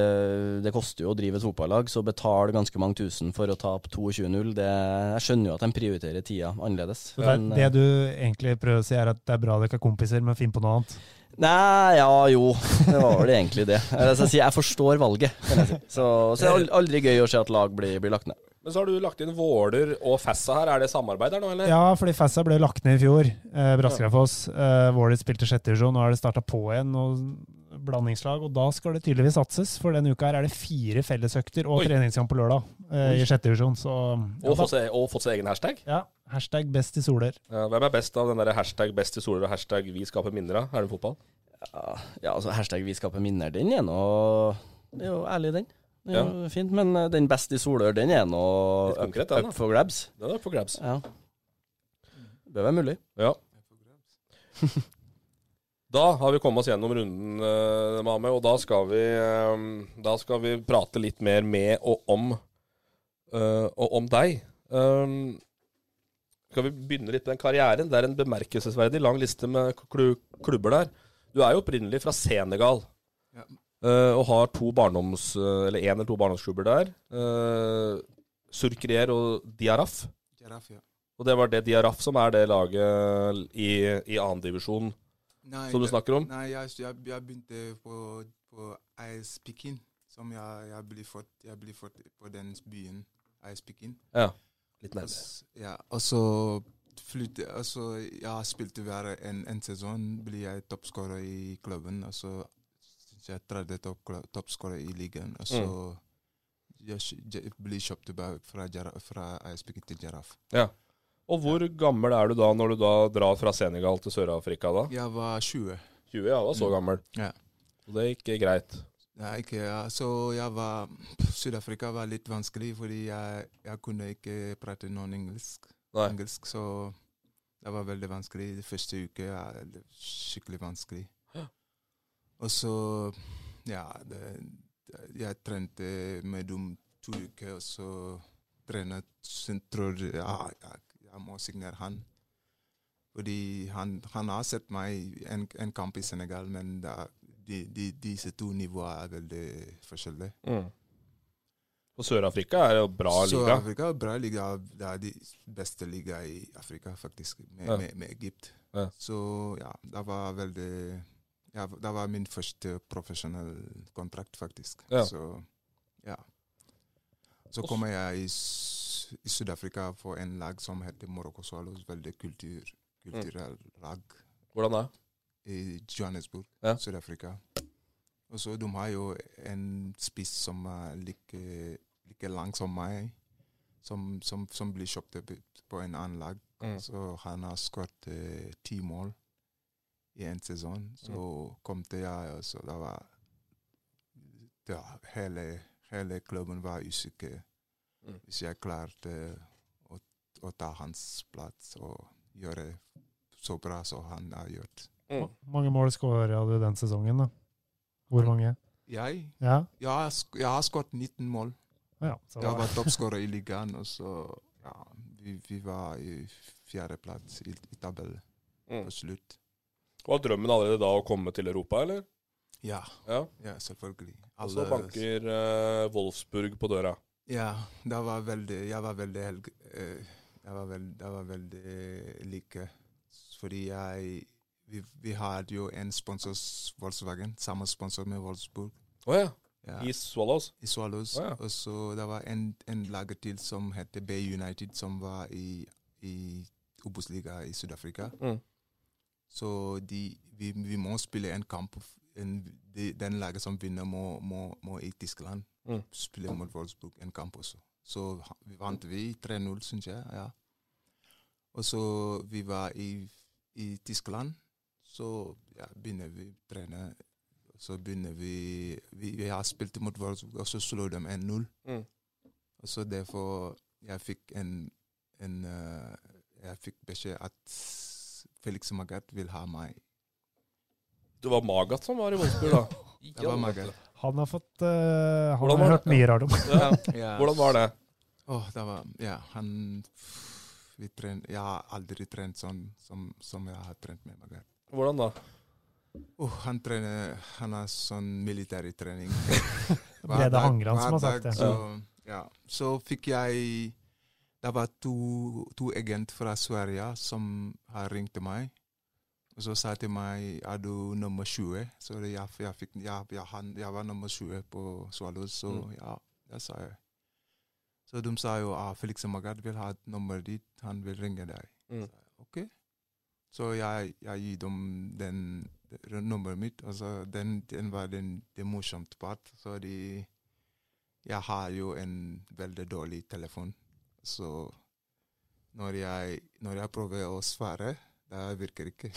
Det koster jo å drive et fotballag, så å betale ganske mange tusen for å tape 22-0 Jeg skjønner jo at de prioriterer tida annerledes. Det, Men, det du egentlig prøver å si, er at det er bra dere ikke er kompiser, men finn på noe annet. Nei, ja jo. Det var vel egentlig det. Jeg, jeg, jeg forstår valget, jeg si. Så, så det er aldri gøy å se at lag blir, blir lagt ned. Men så har du lagt inn Våler og Fessa her. Er det samarbeid der nå, eller? Ja, fordi Fessa ble lagt ned i fjor. Eh, Braskereidfoss. Eh, Våler spilte sjette divisjon, nå har det starta på igjen. Og blandingslag, og da skal det tydeligvis satses. For denne uka her er det fire fellesøkter og Oi. treningskamp på lørdag eh, i sjette divisjon. Så ja, Og fått, seg, og fått seg egen hashtag? ja, hashtag best i soler. Ja, hvem er best av den der hashtag best i soler og hashtag vi skaper minner av? Er det fotball? Ja, ja, altså hashtag vi skaper minner, den er nå Det er jo ærlig, den. Det er jo fint. Men eh, den beste i Solør, den er nå up, up for grabs. Den er på grabs. Ja. Det bør være mulig. Ja. Da har vi kommet oss gjennom runden, uh, Mame, og da skal, vi, um, da skal vi prate litt mer med og om, uh, og om deg. Um, skal vi begynne litt med den karrieren? Det er en bemerkelsesverdig lang liste med klu- klubber der. Du er jo opprinnelig fra Senegal. Ja. Eh, og har to barndoms, eh, eller én eller to barndomsklubber der. Uh, Surkrier og Diaraf. Diaraf ja. Og det var det Diaraf som er det laget i, i annendivisjon som du snakker om? Nei, jeg, jeg, jeg begynte på, på AS. Som jeg, jeg ble fått, Jeg ble fått på den byen AS Pekin. Ja. Litt nærmere. Ja, og så flytte Og så jeg spilte hver en, en sesong, ble jeg toppskårer i klubben. Og så jeg tredje topp- toppskårer i ligaen. Og så Mm. jeg, jeg ble kjøpt tilbake fra, fra AS til Jaraf. Ja. Og hvor gammel er du da når du da drar fra Senegal til Sør-Afrika da? Jeg var 20. 20, ja, da så Mm. gammel. Ja. Og det gikk greit. Nei, ikke, ja. Så jeg var Sør-Afrika var litt vanskelig, fordi jeg, jeg kunne ikke prate noen engelsk. Engelsk. Så det var veldig vanskelig. Den første ja, det var skikkelig vanskelig. Og så Ja, det- jeg trente med dem to uker, og så trenet Sentral ja, jeg, jeg må signere han. Fordi han, han har sett meg en, en kamp i Senegal, men da, de, de, disse to nivåene er veldig forskjellige. Mm. Og Sør-Afrika er jo bra liga. Sør-Afrika er bra liga. Det er de beste liga i Afrika, faktisk, med, Ja. med, med Egypt. Ja. Så ja, det var veldig ja, Det var min første profesjonelle kontrakt, faktisk. Ja. Så ja. Så kommer jeg i, i Sør-Afrika for en lag som heter Morocco Swallows. Veldig kultur, kulturell lag Hvordan da? i Johannesburg, Ja. Sør-Afrika. Og så de har jo en spiss som er like, like lang som meg, som, som, som blir kjøpt på en annen lag. Mm. Så han har skåret eh, ti mål i en sesong. Så Mm. kom til jeg, og så da var ja, hele, hele klubben var usikker Mm. hvis jeg klarte å, å ta hans plass og gjøre så bra som han har gjort. Mm. Hvor mange mål skåra du den sesongen, da? Hvor mange? Jeg Ja? Jeg jeg har skåret 19 mål. ja så Jeg var <laughs> toppskårer i ligaen, og så ja, vi, vi var i fjerdeplass i, i tabellen Mm. på slutt. Var drømmen allerede da å komme til Europa, eller? Ja, Ja. ja selvfølgelig. Og så banker eh, Wolfsburg på døra. Ja, det var veldig Jeg var veldig helg... eh, jeg var veld, det var veldig like. Fordi jeg vi, vi hadde jo en sponsor, Volkswagen, samme sponsor med Wolfsburg. Å ja. Ja. I Swallows. i Swallows. Oh, ja. Og så det var en, en lager til som heter Bay United, som var i, i Obos-liga i Sør-Afrika. Mm. Så de, vi, vi må spille en kamp. En, de, den laget som vinner, må, må, må i Tyskland Mm. spille mot Wolfsburg en kamp også. Så vi vant vi 3-0, syns jeg. ja. Og så vi var i, i Tyskland, så ja, begynner vi å trene. Så begynner vi Vi, vi har spilt mot Wolfsburg, og så slo de 1-0. Mm. Og så derfor jeg fikk en, en uh, Jeg fikk beskjed at Felix Magath vil ha meg. Det var Magath som var i Wolfsburg, da. <laughs> Det var Magath. Han har fått uh, Han Hvordan har hørt mye rart om. Ja. <laughs> Ja, Hvordan var det? Åh, det var Ja, han vi tren, Jeg har aldri trent sånn som, som jeg har trent med Magath. Hvordan da? Oh, han trener Han har sånn militærtrening. Brede <laughs> Hangran som har sagt det. Så, ja. så fikk jeg Det var to, to agent fra Sverige som har ringt til meg. Og så sa til meg er du nummer 20. Så jeg, jeg, fikk, jeg, han, jeg var nummer 20 på Swallows, så Mm. ja, det sa jeg. Så de sa jo ah, Felix Magath vil ha et nummer ditt, han vil ringe deg. Mm. Så, ok. Så jeg, gir dem den, den nummeret mitt, og så den, den var den, den morsomt part. Så de Jeg har jo en veldig dårlig telefon, så når jeg, når jeg prøver å svare, det virker ikke.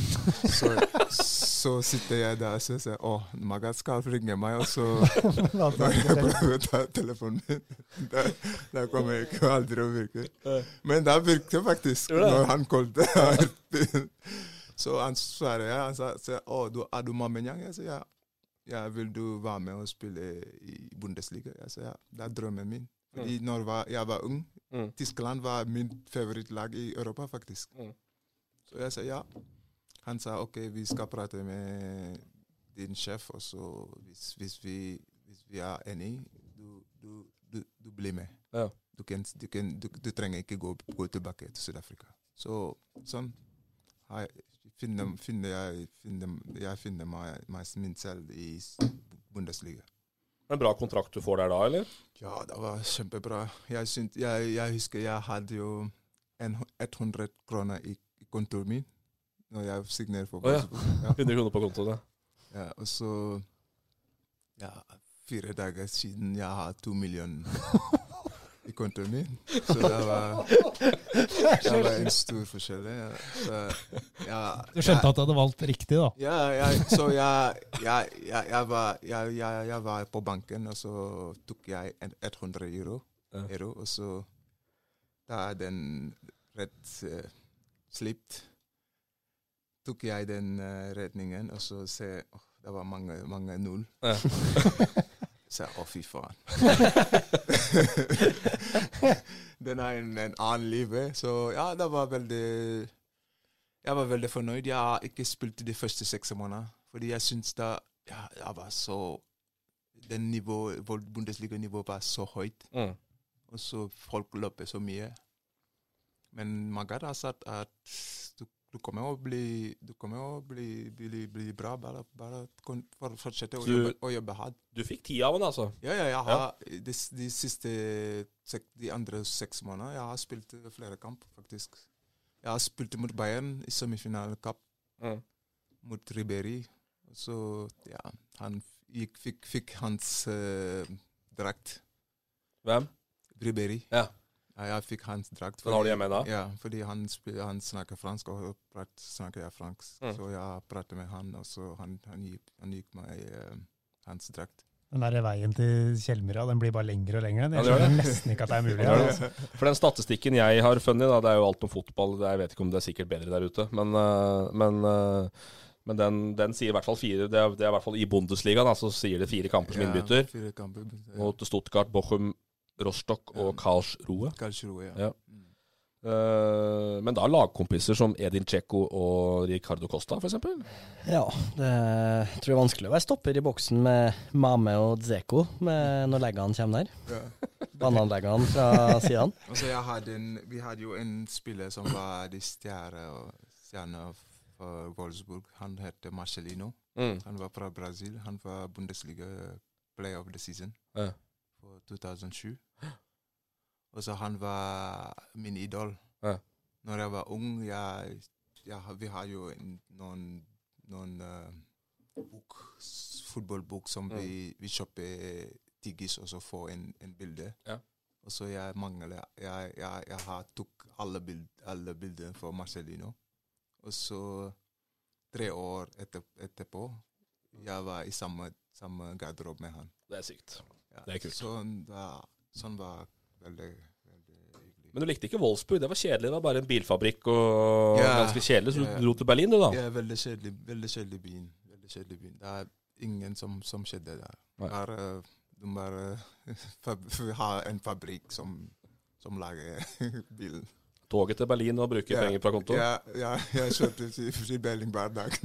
<laughs> så, så sitter jeg der og sier å, Magat skal ringe meg, og så <laughs> når jeg jeg prøver å ta telefonen min, det, det kommer ikke aldri å virke. Men det virket faktisk når han kalte. <laughs> Så han svarer ja, han sa, sa å, du, er du Mamenyang? Jeg sier ja. ja. Vil du være med og spille i Bundesliga? Jeg sier ja, det er drømmen min. Fordi når var, jeg var ung, Mm. Tyskland var min favorittlag i Europa, faktisk. Mm. Så jeg sa ja. Han sa ok, vi skal prate med din sjef, og så hvis, hvis, vi, hvis vi er enige, du, du, du, du blir med. Ja. Du, kan, kan, du, trenger ikke gå, gå tilbake til Sør-Afrika. Så sånn jeg, finner, finner jeg, finner, jeg finner meg, meg min selv i Bundesliga. En bra kontrakt du får der da, eller? Ja, det var kjempebra. Jeg, synt, jeg, jeg husker jeg hadde jo en, 100 kroner i, i kontoen min når jeg signerte for ja. Wolfsburg. Ja. <laughs> 100 kroner på kontoen, ja. Ja, og så ja, Fire dager siden jeg har to millioner <laughs> i kontoen min. Så det var, det var en stor forskjell. Ja. Så, ja, Du skjønte at du hadde valgt riktig, da? ja, jeg, så jeg, jeg, jeg, jeg, var, jeg, jeg, jeg var på banken, og så tok jeg 100 euro, Ja. euro og så da er den rett uh, slipt. Tok jeg den uh, redningen, og så ser jeg oh, det var mange, mange null. Ja. <laughs> Så jeg, å, fy faen. <laughs> den er en, en annen liv. Så ja, det var veldig Jeg var veldig fornøyd. Jeg har ikke spilt de første seks månedene, fordi jeg syns da ja, jeg var så den nivå, Bundesliga-nivå var så høyt, Mm. og så folk løper så mye. Men Magad har sagt at du, du kommer å bli du kommer å bli, bli, bli bra, bare, bare for, fortsette å du- jobbe, å jobbe hardt. Du fikk ti av den, altså? Ja, ja, jeg har de, de siste sek, De andre seks månedene jeg har spilt flere kamp, faktisk. Jeg har spilt mot Bayern i semifinalekamp, Mm. mot Riberi. Så ja, han gikk, fikk, fikk hans uh, drakt. Hvem? Riberi. Ja. Ja, jeg fikk hans drakt. Den har du hjemme da? Ja, fordi han, spil- han snakker fransk, og prat, snakker jeg fransk. Mm. Så jeg pratet med han, og så han, han, gikk, han gikk meg uh, hans drakt. Den der veien til Kjellmyra den blir bare lengre og lengre. Jeg skjønner ja, nesten ikke at det er mulig. <laughs> Ja, Altså. For den statistikken jeg har funnet, da, det er jo alt om fotball. Jeg vet ikke om det er sikkert bedre der ute, men, øh, men, øh, men den, den sier i hvert fall fire. Det er, det er i hvert fall i Bundesliga, så sier det fire kamper som Ja, innbytter. fire kamper. Ja. Mot Stuttgart, Bochum, Rostock og Karlsruhe. Karlsruhe, ja. Ja. Uh, men da lagkompiser som Edin Dzeko og Ricardo Costa, f.eks.? Ja, det tror jeg er vanskelig å være stopper i boksen med Mame og Dzeko når leggene kommer der. Ja. <laughs> Bananleggene fra sidene. Og jeg hadde en, vi hadde jo en spiller som var de stjerne stjerne for Wolfsburg. Han het Marcelino. Mm. Han var fra Brasil. Han var Bundesliga player of the season Ja. For 2007. Og så han var min idol. Ja. Når jeg var ung, jeg, jeg, vi har jo en, noen, noen uh, bok, fotballbok som Mm. vi, vi kjøper tiggis og så får en, en bilde. Ja. Og så jeg mangler Jeg, jeg, jeg har tok alle, bild, alle bilder for Marcelino. Og så tre år etter, etterpå jeg var i samme, samme garderobe med han. Det er sykt. Ja. Det er kult. Sånn, da, sånn var veldig, veldig hyggelig. Men du likte ikke Wolfsburg? Det var kjedelig. Det var bare en bilfabrikk og Ja. ganske kjedelig. Så du Ja. dro til Berlin, du, da? Ja, veldig kjedelig, veldig kjedelig byen. Veldig kjedelig byen. Det er ingen som, som skjedde der. Bare, de bare <laughs> har en fabrikk som, som lager <laughs> bilen. Toget til Berlin og bruke penger fra konto? Ja, ja, jeg kjørte til, til Berlin hver dag. <laughs>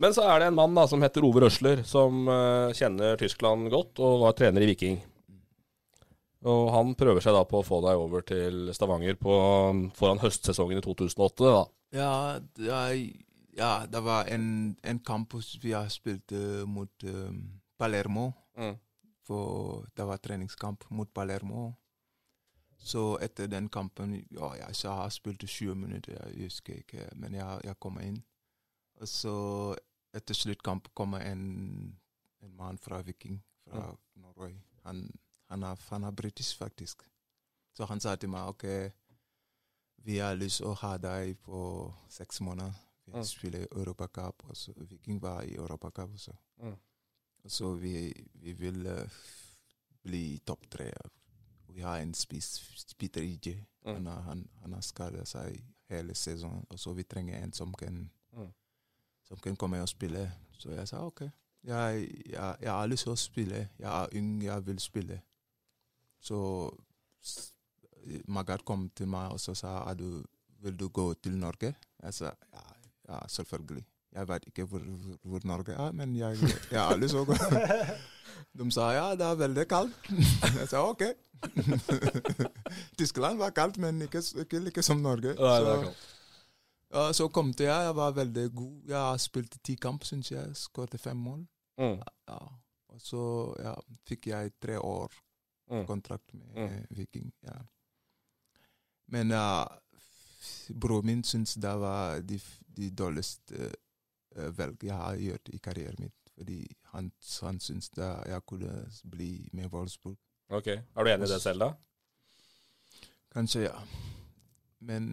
Men så er det en mann da som heter Ove Røsler, som uh, kjenner Tyskland godt og var trener i Viking. Og han prøver seg da på å få deg over til Stavanger på, foran høstsesongen i 2008. da. Ja, det, ja, det var en, en kamp vi har spilt uh, mot uh, Palermo. Mm. For det var treningskamp mot Palermo. Så etter den kampen ja, jeg så har spilt 20 minutter, jeg husker ikke, men jeg, jeg kommer inn. Og så etter sluttkamp kommer en, en mann fra Viking, fra Norway. Han, han, er, han er britisk, faktisk. Så han sa til meg OK, vi har lyst til å ha deg på seks måneder. Vi ja. spiller Europacup, Viking var i Europacup også. Ja. Så vi, vi vil uh, bli topp tre vi har en spiss, Peter IJ. Mm. Han, han, han har skadet seg hele sesongen, og så vi trenger en som kan, Mm. Som kan komme og spille. Så jeg sa OK. Jeg, jeg, jeg har lyst til å spille. Jeg er ung, jeg vil spille. Så Magat kom til meg og så sa er du, vil du gå til Norge. Jeg sa ja, ja selvfølgelig. Jeg vet ikke hvor, hvor, Norge er, men jeg, jeg har lyst til å gå. <laughs> De sa ja, det er veldig kaldt. <laughs> Jeg sa OK. <laughs> Tyskland var kaldt, men ikke, ikke like som Norge. Nei, Så. Ja, så kom til jeg, jeg var veldig god. Jeg har spilt ti kamp, syns jeg. Skåret fem mål. Mm. Ja. Og så ja, fikk jeg tre år Mm. kontrakt med Mm. Viking. Ja. Men uh, broren min syns det var de, de dårligste uh, valg jeg har gjort i karrieren min. Fordi han, han syns da jeg kunne bli med Wolfsburg. Ok, Er du enig i det selv, da? Kanskje, ja. Men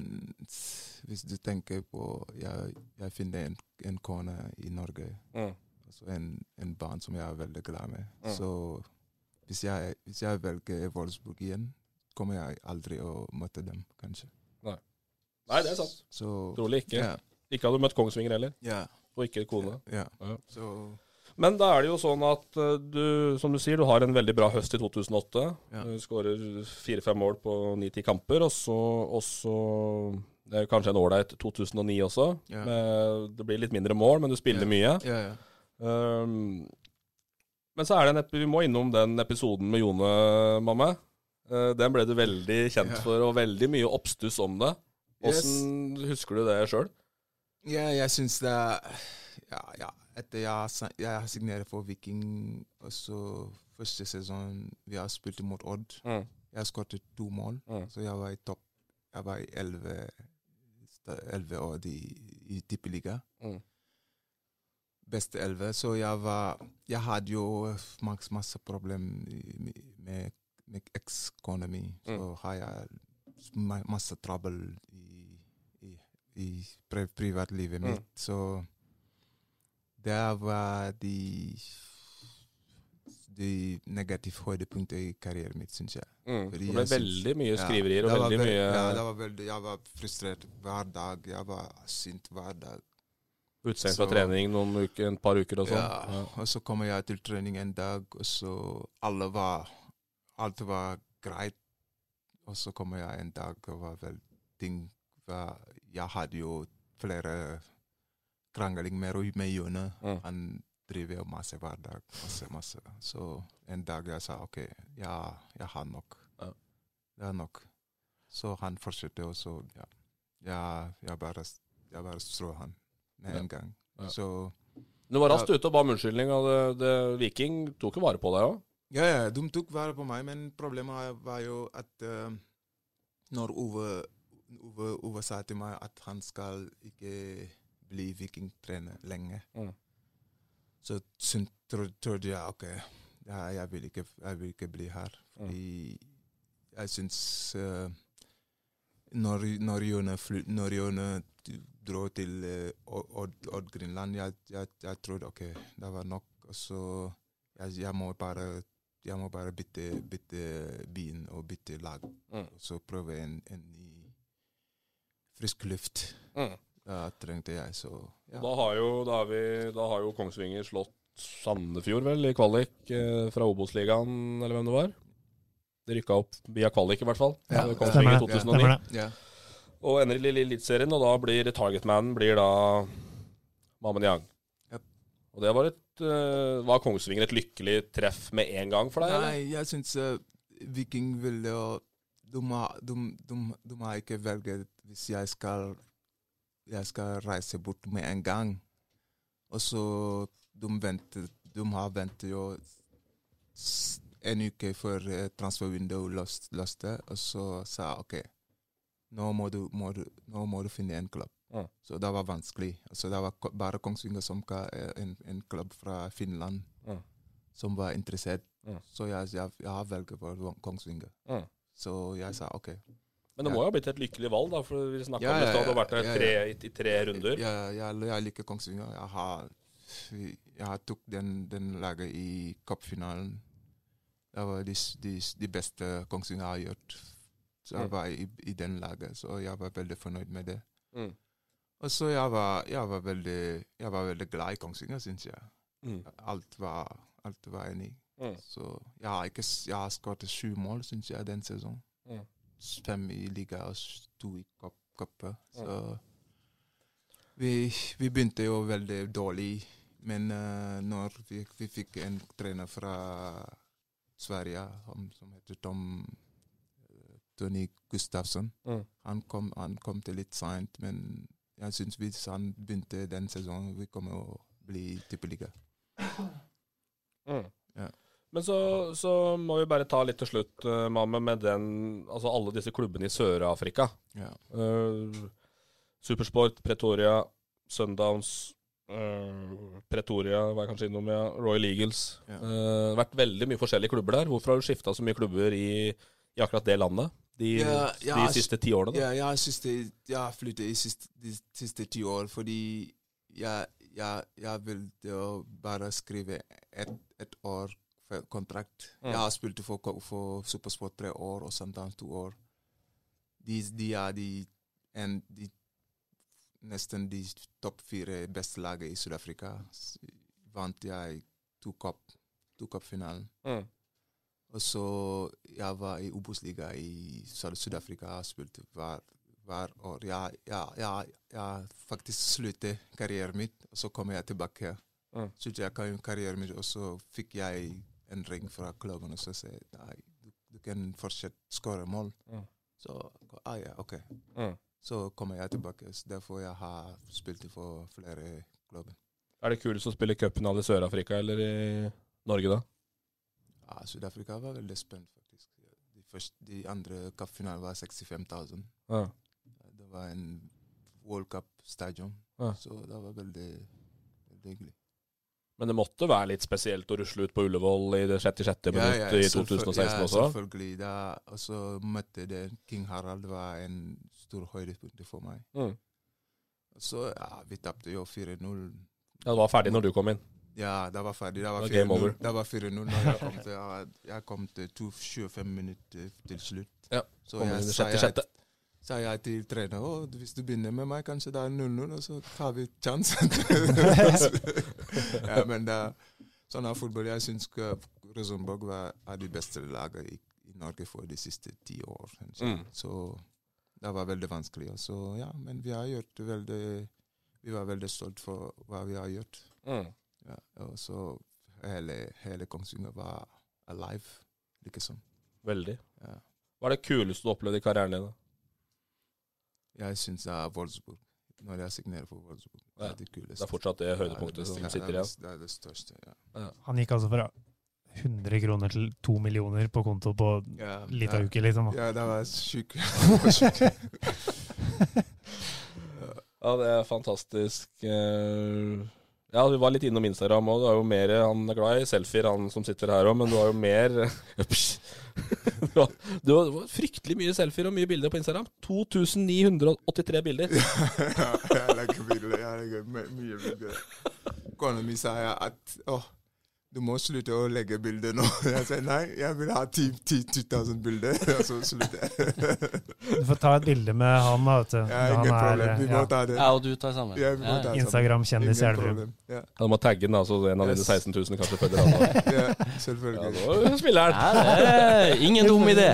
hvis du tenker på Jeg, jeg finner en, en kone i Norge. Mm. Altså en, en barn som jeg er veldig glad med. Mm. Så hvis jeg, hvis jeg velger Wolfsburg igjen, kommer jeg aldri å møte dem, kanskje. Nei, det er sant. Så Trolig ikke. Yeah. Ikke hadde du møtt Kongsvinger heller, Ja. og ikke kone. ja. Ja. Så Men da er det jo sånn at eh, du, som du sier, du har en veldig bra høst i 2008. Ja. Du skårer fire-fem mål på ni-ti kamper, og så, og så det kanskje en ålreit 2009 også. Ja. Med, det blir litt mindre mål, men du spiller Ja. mye. Ja, ja. Um, men så er det en vi må innom den episoden med Jone, mamma. Uh, den ble du veldig kjent for, og veldig mye oppstuss om det. Yes. Husker du det sjøl? Ja, jeg syns det ja, ja. Etter jeg, jeg signerte for Viking, og så første sesong vi har spilt mot Odd, Mm. jeg skåret to mål. Mm. Så jeg var i topp. Jeg var i elleve år i, i tippeliga. Mm. Beste elleve. Så jeg var Jeg hadde jo masse, masse problemer med, med, ekskona mi. Så Mm. har jeg ma- masse trøbbel i, i, i pri privatlivet Mm. mitt. Så det var de de negative høydepunkter i karrieren min, syns jeg. Mm. Det ble veldig mye Ja, skriverier og det veldig ve- mye Ja, det var veldig, jeg var frustrert hver dag. Jeg var sint hver dag. utstengt fra trening noen uker, et par uker og sånn. Ja, Ja. og så kommer jeg til trening en dag, og så alle var Alt var greit. Og så kommer jeg en dag, og var vel ting var, Jeg hadde jo flere krangling med, med Jone. Mm. Han driver masse hver dag. Masse, masse. Så en dag jeg sa OK, ja, jeg har nok. Ja. Det er nok. Så han fortsatte, og så ja. Jeg, bare, jeg bare strå han med Ja. en gang. Ja. Så Du var raskt ute og ba om unnskyldning, og det, det, Viking tok jo vare på deg òg. Ja, ja, de tok vare på meg, men problemet var jo at uh, når Ove, Ove, Ove sa til meg at han skal ikke bli vikingtrener lenge, Mm. så tro- trodde jeg OK, ja, jeg, vil ikke, jeg vil ikke bli her. Mm. Jeg syns uh, når, når Jone, fly, når Jone dro til uh, Odd, Grønland, jeg, jeg, jeg trodde OK, det var nok. Så jeg, må bare må bare bytte, bytte byen og bytte lag. Mm. Og så prøve en, en ny frisk luft. Mm. Det trengte jeg, så ja. Da, har jo, da, har vi, da har jo Kongsvinger slått Sandefjord, vel, i kvalik eh, fra Obos-ligaen, eller hvem det var. De rykka opp via kvalik, i hvert fall. Ja, Eh. Kongsvinger det. 2009. Stemmer det. Ja. Og ender i Eliteserien, og da blir targetmanen blir da Mamen Yang. Yep. Og det var et uh, Var Kongsvinger et lykkelig treff med en gang for deg? eller? Nei, jeg syns uh, Viking ville jo de, må de, de, de har ikke velget hvis jeg skal jeg skal reise bort med en gang. Og så de venter De har ventet jo en uke før eh, transfervinduet løst- løste, og så sa jeg OK, nå må du, må du, nå må du finne en klubb. Ja. Så det var vanskelig. Altså, det var bare Kongsvinger som ga eh, en, en klubb fra Finland Ja. som var interessert. Ja. Så jeg, jeg, jeg har valgt for Kongsvinger. Så jeg sa OK. Men det må jo ha blitt et lykkelig valg, da, for vi snakka Ja, om det stad. Du har vært der tre, i, tre runder. Ja, jeg, liker Kongsvinger. Jeg har, jeg har tok den, den laget i cupfinalen. det var de, de, de beste Kongsvinger har gjort. Så jeg Mm. var i, i den laget, så jeg var veldig fornøyd med det. Mm. Og så jeg var, jeg var, veldig, jeg var veldig glad i Kongsvinger, syns jeg. Mm. Alt var, alt var enig. Mm. Så jeg har, ikke, jeg har skåret sju mål, syns jeg, den sesongen. Mm. Fem i liga og to i cup- cupen. Så vi, vi begynte jo veldig dårlig, men uh, når vi, vi fikk en trener fra Sverige som, som heter Tom uh, Tony Gustavsson Mm. han, kom, han kom til litt seint, men jeg syns hvis han begynte den sesongen, vi kommer å bli tippeliga. Mm. Ja. Men så, så må vi bare ta litt til slutt, uh, Mamme, med den Altså alle disse klubbene i Sør-Afrika. Ja. Uh, Supersport, Pretoria, Sundowns, uh, Pretoria var jeg kanskje innom, ja. Royal Eagles. Ja. Uh, vært veldig mye forskjellige klubber der. Hvorfor har du skifta så mye klubber i, i akkurat det landet de, Ja, de siste ti årene? Da? Ja, jeg har flyttet i siste, de siste ti år fordi jeg, jeg, jeg ville bare skrive ett et år kontrakt. Mm. Jeg har spilt for, for Supersport tre år og Sundowns to år. De, de er de, en, de nesten de topp fire beste lagene i Sør-Afrika. Vant jeg to cup, to cupfinalen. Mm. Og så jeg var i Obos-liga i Sør- Sør-Afrika og spilte hver, hver år. Jeg, jeg, jeg, jeg faktisk sluttet karrieren min, og så kom jeg tilbake. Mm. Sluttet jeg kar- karrieren min, og så fikk jeg en ring fra klubben og så sier nei, du, du kan fortsatt skåre mål. Mm. Så ah, ja, OK. Mm. Så kommer jeg tilbake. Så derfor jeg har spilt for flere klubber. Er det kulest å spille cupfinale i Sør-Afrika eller i Norge, da? Ja, Sør-Afrika var veldig spent, faktisk. De, første, de andre cupfinalene var 65 000. Ja. Det var en World Cup-stadion, Ja. så det var veldig, veldig hyggelig. Men det måtte være litt spesielt å rusle ut på Ullevål i det 66. minutt i selvfø- 2016 ja, også? selvfølgelig. Da, og så møtte det King Harald, var en stor høydepunkt for meg. Mm. Så, ja, vi tapte jo 4-0. Ja, det var ferdig når du kom inn. Ja, det var ferdig. Det var var game 4-0 over. Det var 4-0 når jeg kom til, jeg, jeg kom til 25 minutter til slutt. Ja, så kom jeg inn i sa sjette jeg, sjette. Sa jeg til trener hvis du begynner med meg, kanskje det er 0-0, og så tar vi sjansen. <laughs> ja, men da, sånn er fotball. Jeg syns Rosenborg var, er de beste lagene i, i Norge for de siste ti år. Mm. Så det var veldig vanskelig. Så, ja, men vi har gjort veldig Vi var veldig stolt for hva vi har gjort. Mm. Ja, og så hele, hele Kongsvinger var alive, liksom. Veldig. Ja. Hva er det kuleste du opplevde i karrieren din? da? Jeg syns det er Wolfsburg. Når jeg signerer for Wolfsburg. Det er det kuleste. Det er fortsatt det høydepunktet som sitter ja, igjen. Det er det største, ja. Han gikk altså fra 100 kroner til 2 millioner på konto på Ja, litt ja. av uke, liksom. Ja, det var sjukt. <laughs> Ja, det er fantastisk. eh, Ja, vi var litt innom Instagram òg. Du er jo mer Han er glad i selfier, han som sitter her òg, men du har jo mer <laughs> <laughs> Du har, fryktelig mye selfier og mye bilder på Instagram. 2983 bilder. <laughs> ja, jeg legger bilder. Jeg legger mye bilder. Kona mi sa at åh, du må slutte å legge bilder nå. <laughs> Jeg sier nei, jeg vil ha 10 10 000 bilder. <laughs> Og så slutter jeg. Du får ta et bilde med han, da, vet du. Ja, Han ingen er, problem. Vi må ja, ta det. Ja, og du tar sammen. Ja, Ja. Instagram-kjendis i Elverum. Ja. Ja, du må tagge den, altså så en av dine Yes. 16 000 kanskje følger <laughs> han. da. ja, Ja, selvfølgelig. nå spiller han. Ja, ingen dum idé.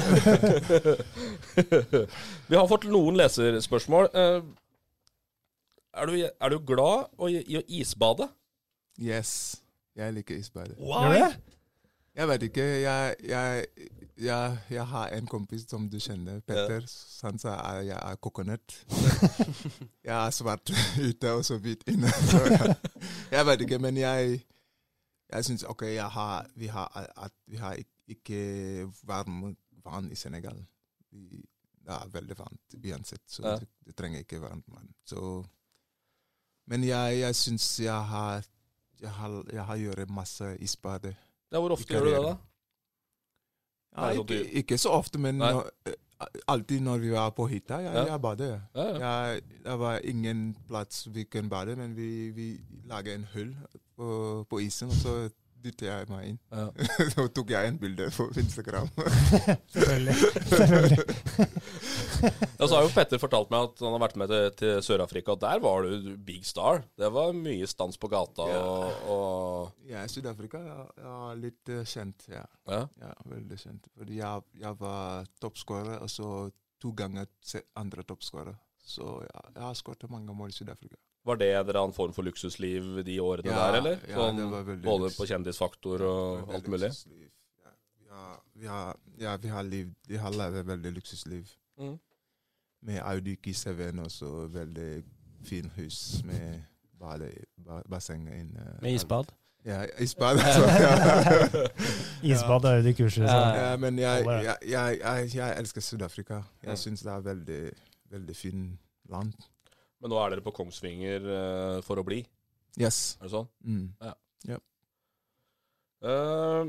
Vi har fått noen leserspørsmål. Eh, Er du, er du glad i å isbade? Yes. Jeg liker isbade. Jeg vet ikke. Jeg, jeg, jeg, jeg har en kompis som du kjenner, Petter. Han sa at jeg er kokonett. <laughs> jeg er svart <laughs> ute og så hvit inne. Så jeg, jeg vet ikke, men jeg jeg syns OK, jeg har, vi, har, at vi har ik- ikke varm vann i Senegal. Vi, det er veldig varmt uansett, så Ja. du, du trenger ikke varmt vann. Men jeg, jeg syns jeg har jeg har, jeg har gjort masse isbade. Ja, hvor ofte gjør du det, da? Ja, ikke, ikke så ofte, men når, eh, alltid når vi var på hytta, jeg, Ja. jeg bader. Ja, ja. Jeg, det var ingen plass vi kunne bade, men vi, vi laget en hull på, på isen, og så dyttet jeg meg inn. Ja. <laughs> Så tok jeg en bilde på Instagram. <laughs> Selvfølgelig. Selvfølgelig. <laughs> Ja, så har jo Petter fortalt meg at han har vært med til, til Sør-Afrika. og Der var du big star. Det var mye stans på gata Ja. og, og Ja, Sør-Afrika ja, litt eh, kjent, ja. Ja. ja. Veldig kjent. Fordi jeg, jeg var toppskårer, og så to ganger andre toppskårer. Så ja, jeg har skåret mange mål i Sør-Afrika. Var det en eller annen form for luksusliv de årene Ja, der, eller? ja, Sånn, det var veldig både på kjendisfaktor og alt mulig? Ja, vi har, ja, vi har, levd, vi har levd et veldig luksusliv. Mm. Med Audi Q7 og så veldig fin hus med bade, basseng inne. Med isbad. Ja, isbad. altså, <laughs> <laughs> ja. Isbad er jo de kurset. Så. Ja, men jeg, jeg, jeg, jeg, jeg elsker Sør-Afrika. Jeg syns det er veldig, veldig fint land. Men nå er dere på Kongsvinger uh, for å bli, Yes. er det sånn? Mm. Eh,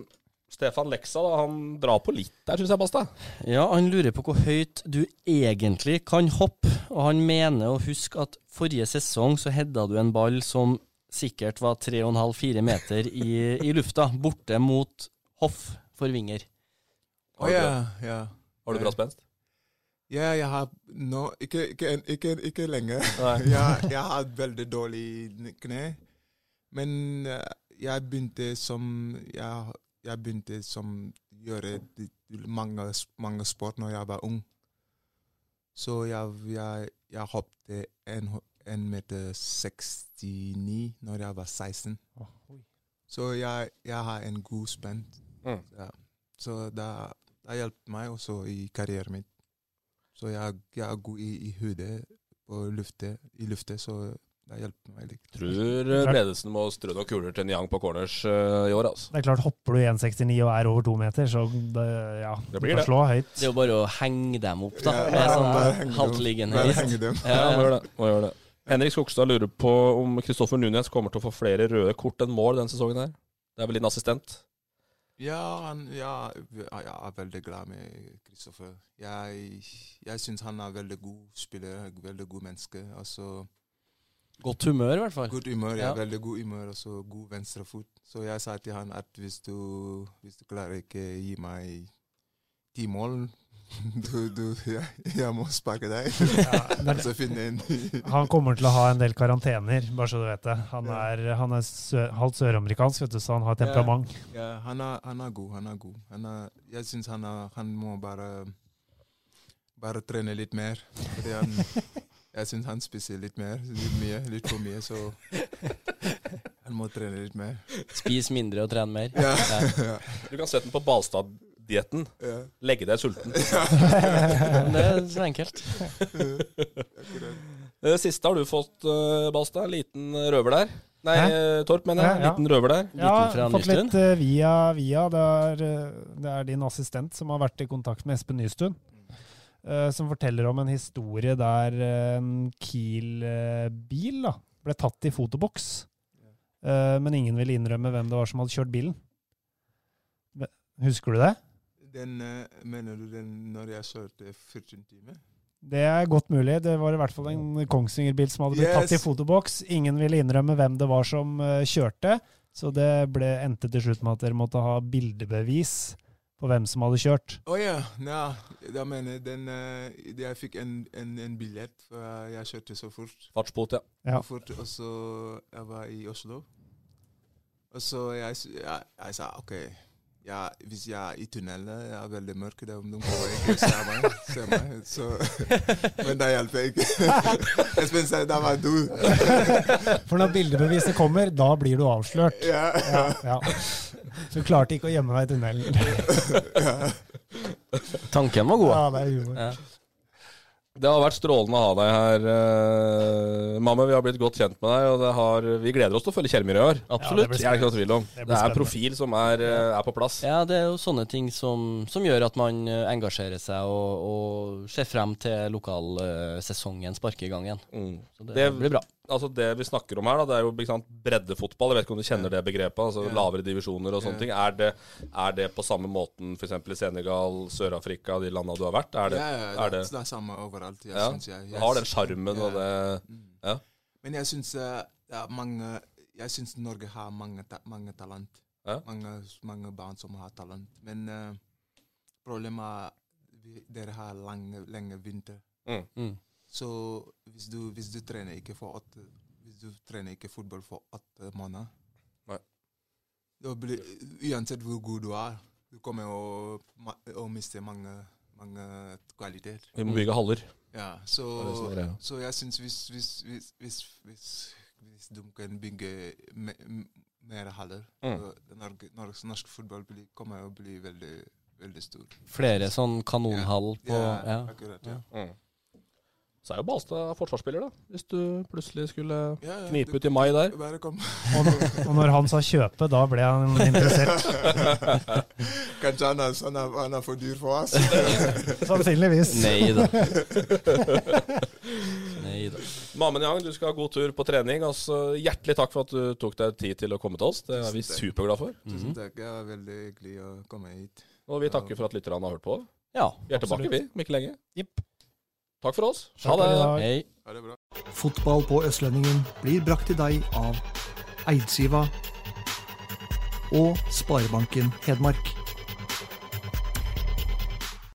Stefan Leksa da, han drar på litt der, syns jeg, Basta. Ja, han lurer på hvor høyt du egentlig kan hoppe, og han mener å huske at forrige sesong så hedda du en ball som sikkert var 3,5-4 meter i, i lufta, borte mot Hoff for Vinger. Å ja, ja. Har du bra spenst? Ja, jeg har nå Ikke, ikke, ikke, ikke lenge. <laughs> Jeg, jeg har veldig dårlig kne. Men eh, jeg begynte som Jeg, jeg begynte som gjøre mange, mange sport når jeg var ung. Så jeg, jeg, jeg hoppet en, en meter 69 når jeg var 16. Så jeg, jeg har en god spenn. Mm. Ja. Så det har hjulpet meg også i karrieren min. Så jeg, jeg er god i, i hodet og luftet, i luftet, så det hjelper meg litt. Tror eh, ledelsen må strø noen kuler til Niang på corners uh, i år, altså. Det er klart, hopper du 1,69 og er over to meter, så det, ja, Det du blir kan det. slå høyt. Det er jo bare å henge dem opp, da. Ja, ja, sånn haltliggende hest. Ja, Ja, må gjøre det. Må gjøre det. Henrik Skogstad lurer på om Kristoffer Nunes kommer til å få flere røde kort enn mål denne sesongen her. Det er vel din assistent? Ja, han, ja, ja, jeg er veldig glad med Kristoffer. Jeg, jeg syns han er veldig god spiller, veldig god menneske. Altså, Godt humør, i hvert fall. godt humør, ja. Ja. veldig god humør, og så god venstrefot. Så jeg sa til han at hvis du, hvis du klarer ikke gi meg ti mål, du, du, jeg, jeg må sparke deg. men- <laughs> så finne en Han kommer til å ha en del karantener, bare så du vet det. Han Ja. er, han er sø halvt søramerikansk, så han har temperament. Ja, han er, han er god. Han er god. Han er, jeg syns han, han må bare bare trene litt mer. Fordi han, <laughs> jeg syns han spiser litt mer. Litt mye. Litt for mye, så han må trene litt mer. Spis mindre og tren mer. Ja. Ja. <laughs> Du kan sette den på Balstad-dietten. Ja. Legge deg sulten. <laughs> Det er så enkelt. Det siste har du fått, uh, Balstad. En liten røver der. Nei, Hæ? eh, Torp, mener jeg. Ja, ja. Liten røver der. Ja, Liten har fått Nystuen. litt eh, via via. Det er, eh, det er din assistent som har vært i kontakt med Espen Nystuen. eh, som forteller om en historie der eh, en Kiel-bil ble tatt i fotoboks. Eh, men ingen ville innrømme hvem det var som hadde kjørt bilen. Husker du det? Den, eh, mener du den når jeg kjørte 14 timer? Det er godt mulig. Det var i hvert fall en Kongsvinger-bil som hadde blitt Yes. tatt i fotoboks. Ingen ville innrømme hvem det var som eh, kjørte, så det ble, endte til slutt med at dere måtte ha bildebevis på hvem som hadde kjørt. Å ja. ja. Da mener, den, eh, jeg fikk en, en, en billett, for jeg kjørte så fort. Fartsbot, ja. Ja. Så fort, og så jeg var i Oslo. Og så jeg, jeg, jeg sa OK, ja, hvis jeg er i tunnelen, jeg er veldig mørk, det er om de kommer ikke ser meg. Ser meg så, <laughs> men <laughs> det hjelper ikke. Espen sa da var du. <laughs> For når bildebeviset kommer, da blir du avslørt. Ja. Ja, ja. Så du klarte ikke å gjemme deg i tunnelen. Tanken var god. Ja, det er humor. Ja. Det har vært strålende å ha deg her, uh, Mamme. Vi har blitt godt kjent med deg, og det har, vi gleder oss til å følge Kjermyr i år. Absolutt. blir Det er ikke noe tvil om. Det Det, er profil som er, eh, er på plass. Ja, det er jo sånne ting som, som gjør at man eh, engasjerer seg og, og ser frem til lokalsesongen sparker i gang igjen. Mm. Så det, Det- blir bra. Altså Det vi snakker om her, da, det er jo ikke sant, breddefotball. Jeg vet ikke om du kjenner det begrepet? altså Ja. Lavere divisjoner og sånne Ja. ting. Er det, er det på samme måten f.eks. i Senegal, Sør-Afrika, de landene du har vært? Er det, ja, ja, er det, det det er samme overalt. Jeg, ja, synes jeg, det har den sjarmen og det Mm. Ja. Men jeg syns eh, mange Jeg syns Norge har mange, ta mange talent. Ja. Mange, mange barn som har talent. Men uh, problemet er at dere har lange, lenge vinter. Mm. Mm. Så hvis du, hvis du trener ikke for at Hvis du trener ikke fotball for åtte måneder Nei. da blir, Uansett hvor god du er, du kommer å, ma- å miste mange, mange kvaliteter. Vi må bygge haller. Ja, så, Det det så jeg syns hvis, hvis, hvis, hvis, hvis, hvis de kan bygge me, mer haller Mm. så norsk, Norges norsk fotball blir, kommer å bli veldig, veldig stor. Flere sånn kanonhall på Ja, ja. akkurat. Ja. Mm. Så er jo Balstad forsvarsspiller, da. Hvis du plutselig skulle Ja, ja, knipe ut i mai der. Og, og når han sa kjøpe, da ble han interessert. <laughs> Kanskje han er, han, er, han er for dyr for oss? <laughs> Sannsynligvis. Nei da. <laughs> Nei da. Mammen Yang, du skal ha god tur på trening. Altså, hjertelig takk for at du tok deg tid til å komme til oss. Det er vi superglade for. Tusen takk. Det var veldig hyggelig å komme hit. Og vi takker for at lytterne har hørt på. Ja. Vi er tilbake, vi, om ikke lenge. Jepp. Takk for oss. Ha det. Hei. Ha det bra. Fotball på Østlendingen blir brakt til deg av Eidsiva og Sparebanken Hedmark.